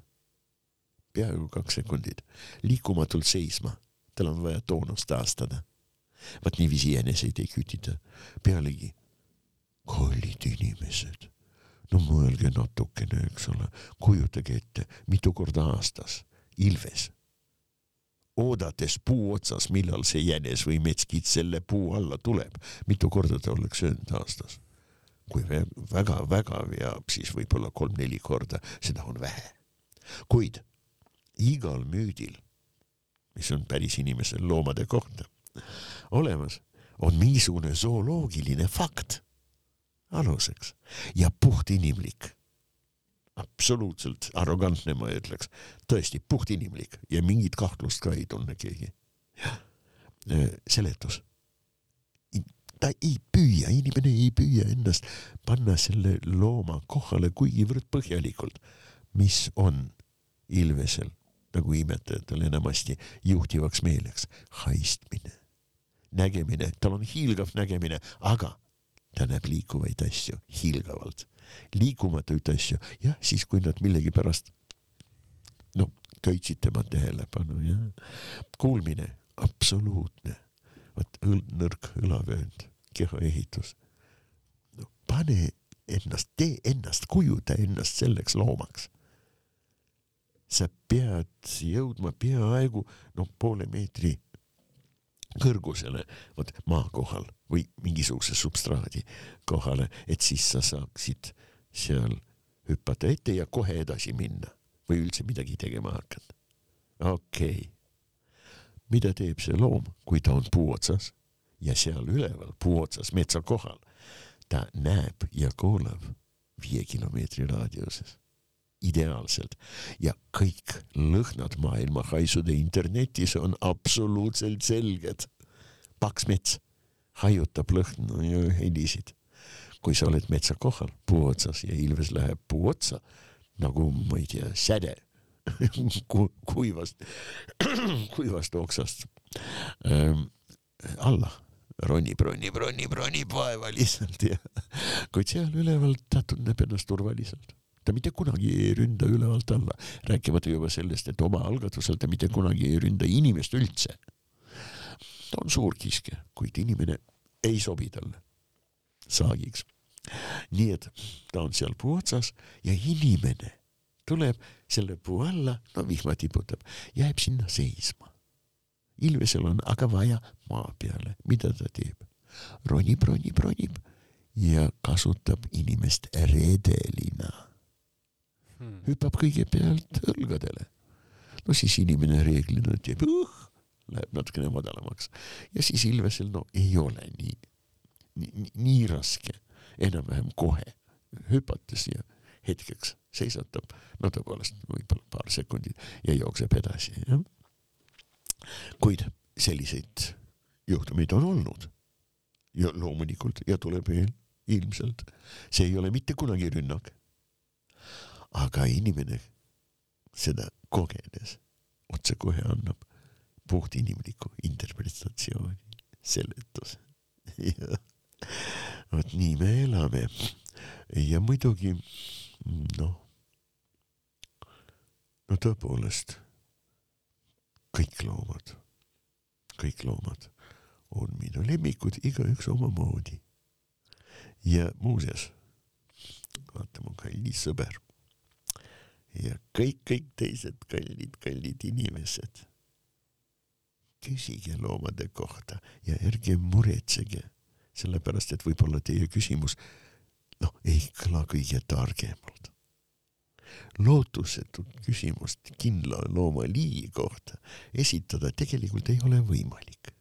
peaaegu kaks sekundit. Liikumatult seisma, tal on vaja toonust taastada. vaat niiviisi jäneseid ei kütita, pealegi kallid inimesed, no mõelge natukene, eks ole, kujutage ette, mitu korda aastas? Ilves. Oodates puu otsas, millal see jänes või metskits selle puu alla tuleb, mitu korda ta oleks söönud aastas. kui vä- väga-väga veab, siis võib-olla kolm-neli korda, seda on vähe. kuid igal müüdil, mis on päris inimesel loomade kohta olemas, on mingisugune zooloogiline fakt aluseks. Ja puhtinimlik absoluutselt arrogantne, ma ütleks, tõesti puhtinimlik ja mingit kahtlust ka ei tunne keegi. seletus. ta ei püüa, inimene ei püüa ennast panna selle looma kohale kuigivõrd põhjalikult, mis on ilvesel nagu imetajatel enamasti juhtivaks meeleks, haistmine, nägemine, tal on hiilgav nägemine, aga ta näeb liikuvaid asju hiilgavalt liikumatuid asju, jah, siis kui nad millegipärast noh, köitsid tema tähelepanu ja kuulmine absoluutne, vot õl-, nõrk õlavöönd, kehaehitus. no pane ennast, tee ennast, kujuta ennast selleks loomaks. sa pead jõudma peaaegu noh, poole meetri kõrgusele, vot maa kohal või mingisuguse substraadi kohale, et siis sa saaksid seal hüpata ette ja kohe edasi minna või üldse midagi tegema hakata. okei okay.. mida teeb see loom, kui ta on puu otsas ja seal üleval puu otsas metsa kohal, ta näeb ja kuulab viie kilomeetri raadiuses ideaalselt ja kõik lõhnad maailma haisude internetis on absoluutselt selged. paks mets hajutab lõhnu ja helisid. kui sa oled metsa kohal puu otsas ja ilves läheb puu otsa nagu ma ei tea, säde ku, kuivast, kuivast oksast ähm, alla ronib, ronib, ronib, ronib vaevaliselt ja kuid seal üleval ta tunneb ennast turvaliselt ta mitte kunagi ei ründa ülevalt alla, rääkimata juba sellest, et oma algatusel ta mitte kunagi ei ründa inimest üldse. ta on suur kiskja, kuid inimene ei sobi talle saagiks. nii et ta on seal puu otsas ja inimene tuleb selle puu alla, no vihma tiputab, jääb sinna seisma. ilvesel on aga vaja maa peale, mida ta teeb? ronib, ronib, ronib ja kasutab inimest redelina. Hüppab kõigepealt õlgadele. no siis inimene reeglina teeb uh,, läheb natukene madalamaks. Ja siis ilvesel no ei ole nii, nii, nii raske. Enam-vähem kohe. Hüpates ja hetkeks seisatab, no tõepoolest võib-olla paar sekundit ja jookseb edasi, jah. kuid selliseid juhtumeid on olnud. Ja loomulikult ja tuleb veel ilmselt, see ei ole mitte kunagi rünnak aga inimene seda kogedes otsekohe annab puhtinimliku interpretatsiooni, seletuse. ja vot nii me elame ja muidugi noh, no tõepoolest kõik loomad, kõik loomad on minu lemmikud, igaüks omamoodi. ja muuseas, vaata mu kallis sõber ja kõik, kõik teised kallid, kallid inimesed küsige loomade kohta ja ärge muretsege, sellepärast et võib-olla teie küsimus noh, ei kõla kõige targemalt. lootusetut küsimust kindla loomaliigi kohta esitada tegelikult ei ole võimalik.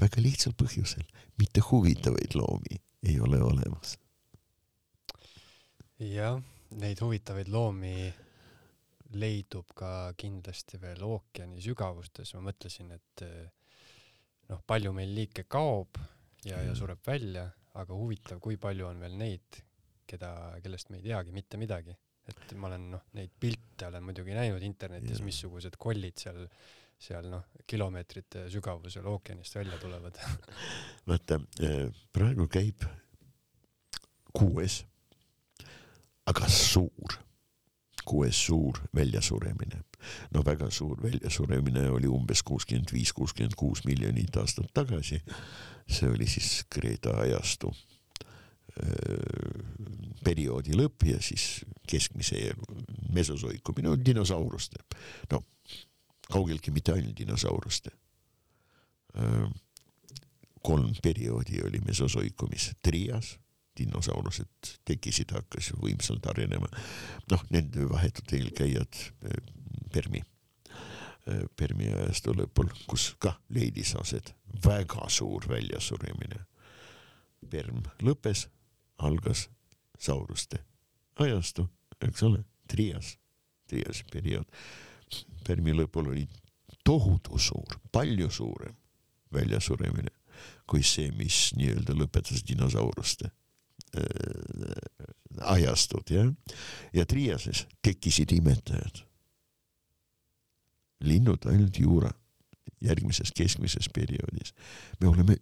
väga lihtsal põhjusel, mitte huvitavaid loomi ei ole olemas. jah, neid huvitavaid loomi leidub ka kindlasti veel ookeani sügavustes, ma mõtlesin, et eh, noh, palju meil liike kaob ja, ja sureb välja, aga huvitav, kui palju on veel neid, keda, kellest me ei teagi mitte midagi. et ma olen noh, neid pilte olen muidugi näinud internetis, missugused kollid seal, seal noh, kilomeetrite sügavusel ookeanist välja tulevad. Vaata, praegu käib kuues, aga suur kuues suur väljasuremine. no väga suur väljasuremine oli umbes kuuskümmend viis, kuuskümmend kuus miljonit aastat tagasi. see oli siis Kreeta ajastu perioodi lõpp ja siis keskmise mesosoikumine, no dinosauruste, no kaugeltki mitte ainult dinosauruste. kolm perioodi oli mesosoikumis, trias dinosaurused tekkisid, hakkas võimsalt arenema. noh, nende vahetud eelkäijad Permi, Permi ajastu lõpul, kus kah leidis aset väga suur väljasuremine. Perm lõppes, algas sauruste ajastu, eks ole, trias, trias periood. Permi lõpul oli tohutu suur, palju suurem väljasuremine kui see, mis nii-öelda lõpetas dinosauruste äh, ajastud jah, ja Triases tekkisid imetajad. linnud ainult juura järgmises keskmises perioodis. me oleme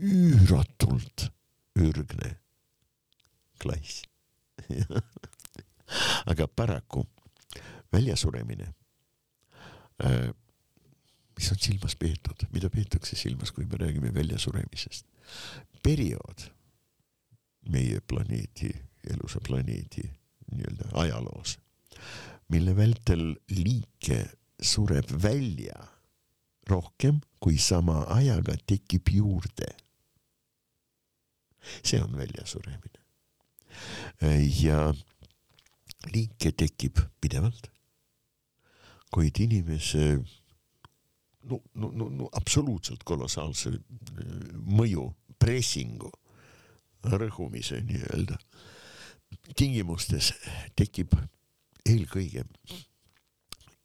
üüratult ürgne klass aga paraku väljasuremine äh, mis on silmas peetud, mida peetakse silmas, kui me räägime väljasuremisest? periood meie planeedi, elusa planeedi nii-öelda ajaloos, mille vältel liike sureb välja rohkem, kui sama ajaga tekib juurde. see on väljasuremine. ja liike tekib pidevalt, kuid inimese no, no, no, no absoluutselt kolossaalse mõju, pressingu rõhumise nii-öelda tingimustes tekib eelkõige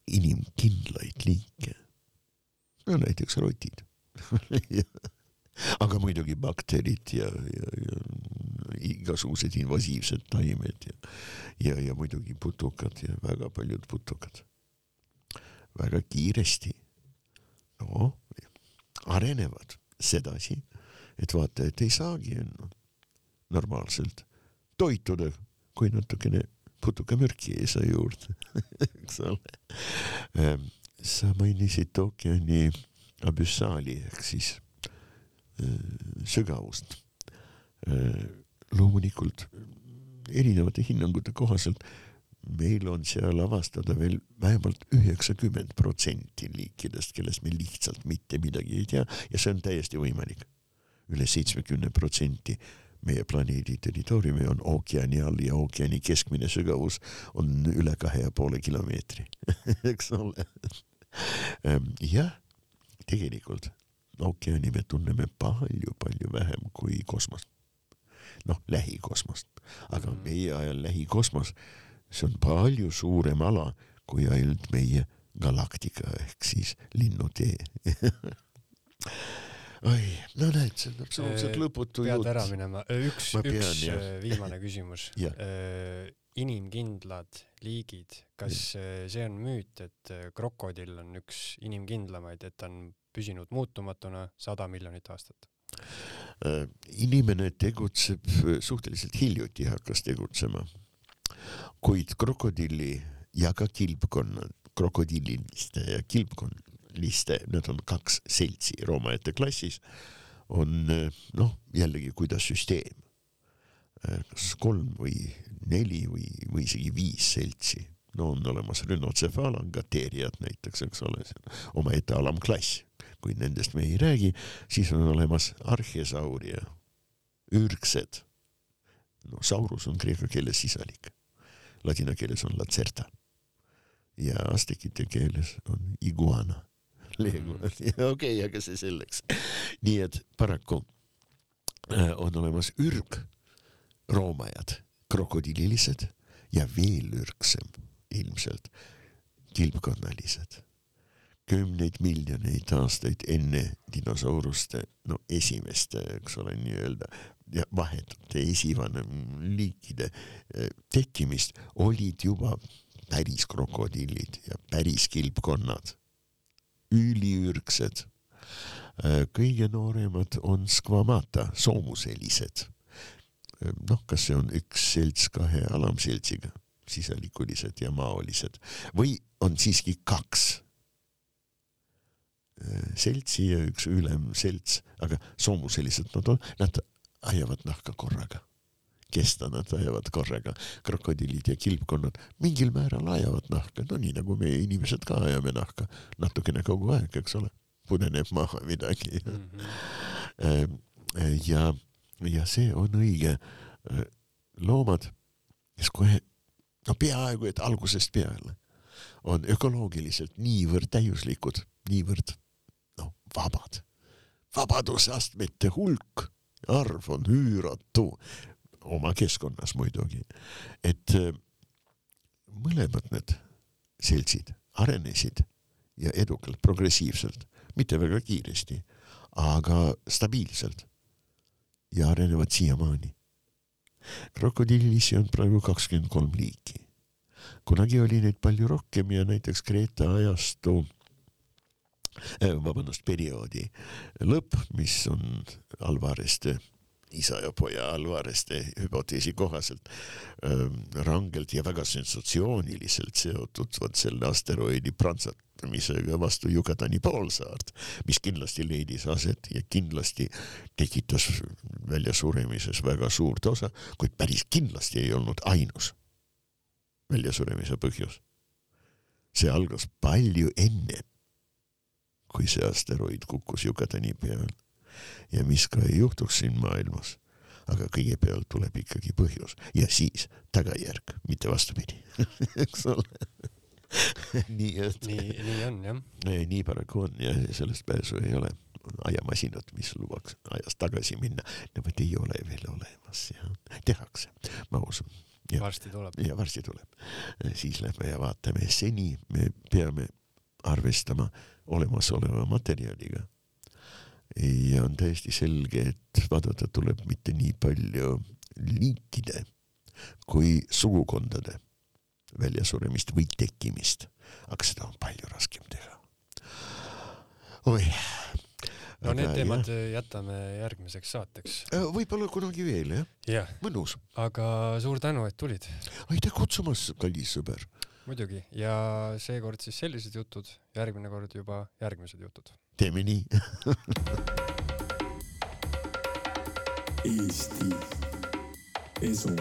inimkindlaid liike. no näiteks rotid aga muidugi bakterid ja, ja, ja igasugused invasiivsed taimed ja, ja, ja muidugi putukad ja väga paljud putukad. väga kiiresti, no arenevad sedasi, et vaata, et ei saagi ennast normaalselt toituda, kui natukene putukamürki ei saa juurde eks ole. Ehm, sa mainisid ookeani abüssaali ehk siis ehm, sügavust. Ehm, loomulikult erinevate hinnangute kohaselt meil on seal avastada veel vähemalt üheksakümmend protsenti liikidest, kellest me lihtsalt mitte midagi ei tea ja see on täiesti võimalik üle. üle seitsmekümne protsenti meie planeedi territooriumi on ookeani all ja ookeani keskmine sügavus on üle kahe ja poole kilomeetri eks ole. Ehm, jah, tegelikult ookeani me tunneme palju-palju vähem kui kosmost. noh, lähikosmost, aga meie ajal lähikosmos, see on palju suurem ala kui ainult meie galaktika ehk siis linnutee oi, no näed, see on absoluutselt äh, lõputu jutt. pead ära minema, äh, üks, üks jah. Äh, viimane küsimus inimkindlad liigid, kas ja. see on müüt, et krokodill on üks inimkindlamaid, et ta on püsinud muutumatuna sada miljonit aastat? inimene tegutseb suhteliselt hiljuti hakkas tegutsema, kuid krokodilli ja ka kilpkonna, krokodilliste ja kilpkonna liste, need on kaks seltsi Rooma klassis, on noh, jällegi kuidas süsteem, kas kolm või neli või, või isegi viis seltsi, no on olemas rünotsefaalangateerijad näiteks, eks ole, omaette alamklass, kui nendest me ei räägi, siis on olemas arhesauria, ürgsed. no saurus on kreeka keeles sisalik, ladina keeles on lacerta ja astekite keeles on iguana. Okei okay,, aga see selleks. nii et paraku äh, on olemas ürgroomajad, krokodillilised ja veel ürgsem ilmselt kilpkonnalised. kümneid miljoneid aastaid enne dinosauruste, no esimeste, eks ole, nii-öelda ja vahetute esivanemliikide eh, tekkimist olid juba päris krokodillid ja päris kilpkonnad, üliürgsed. kõige nooremad on skvamata, soomuselised. noh, kas see on üks selts kahe alamseltsiga, sisalikulised ja maolised või on siiski kaks äh, seltsi ja üks ülemselts, aga soomuselised nad on, nad ajavad nahka korraga. Kesta nad ajavad korraga, krokodillid ja kilpkonnad mingil määral ajavad nahka, no nii nagu meie inimesed ka ajame nahka, natukene kogu aeg, eks ole, puneneb maha midagi Mhm. ja, ja see on õige. loomad, kes kohe, no peaaegu et algusest peale on ökoloogiliselt niivõrd täiuslikud, niivõrd noh, vabad. vabadusastmete hulk, arv on üüratu, oma keskkonnas muidugi, et äh, mõlemad need seltsid arenesid ja edukalt, progressiivselt, mitte väga kiiresti, aga stabiilselt ja arenevad siiamaani. krokodillisi on praegu kakskümmend kolm liiki. kunagi oli neid palju rohkem ja näiteks Kreeta ajastu äh, vabandust, perioodi lõpp, mis on Alvareste, isa ja poja Alvareste hüpoteesi kohaselt äh, rangelt ja väga sensatsiooniliselt seotud vot selle asteroidi prantsatamisega vastu Yucatani poolsaart, mis kindlasti leidis aset ja kindlasti tekitas väljasuremises väga suurt osa, kuid päris kindlasti ei olnud ainus väljasuremise põhjus. see algas palju enne, kui see asteroid kukkus Yucatani peale ja mis ka ei juhtuks siin maailmas, aga kõigepealt tuleb ikkagi põhjus ja siis tagajärg, mitte vastupidi, eks ole. nii et nii, nii on jah. Nii paraku on ja sellest pääsu ei ole. ajamasinad, mis lubaks ajas tagasi minna, nemad ei ole veel olemas ja tehakse, ma usun. Varsti tuleb. ja varsti tuleb. siis lähme ja vaatame, seni me peame arvestama olemasoleva materjaliga. Ja on täiesti selge, et vaadata tuleb mitte nii palju liikide kui sugukondade väljasuremist või tekkimist, aga seda on palju raskem teha. oi. no need teemad jätame järgmiseks saateks. võib-olla kunagi veel jah, jah, mõnus. aga suur tänu, et tulid, aitäh kutsumast, kallis sõber. muidugi, ja seekord siis sellised jutud, järgmine kord juba järgmised jutud. Teeme nii. Eesti Esu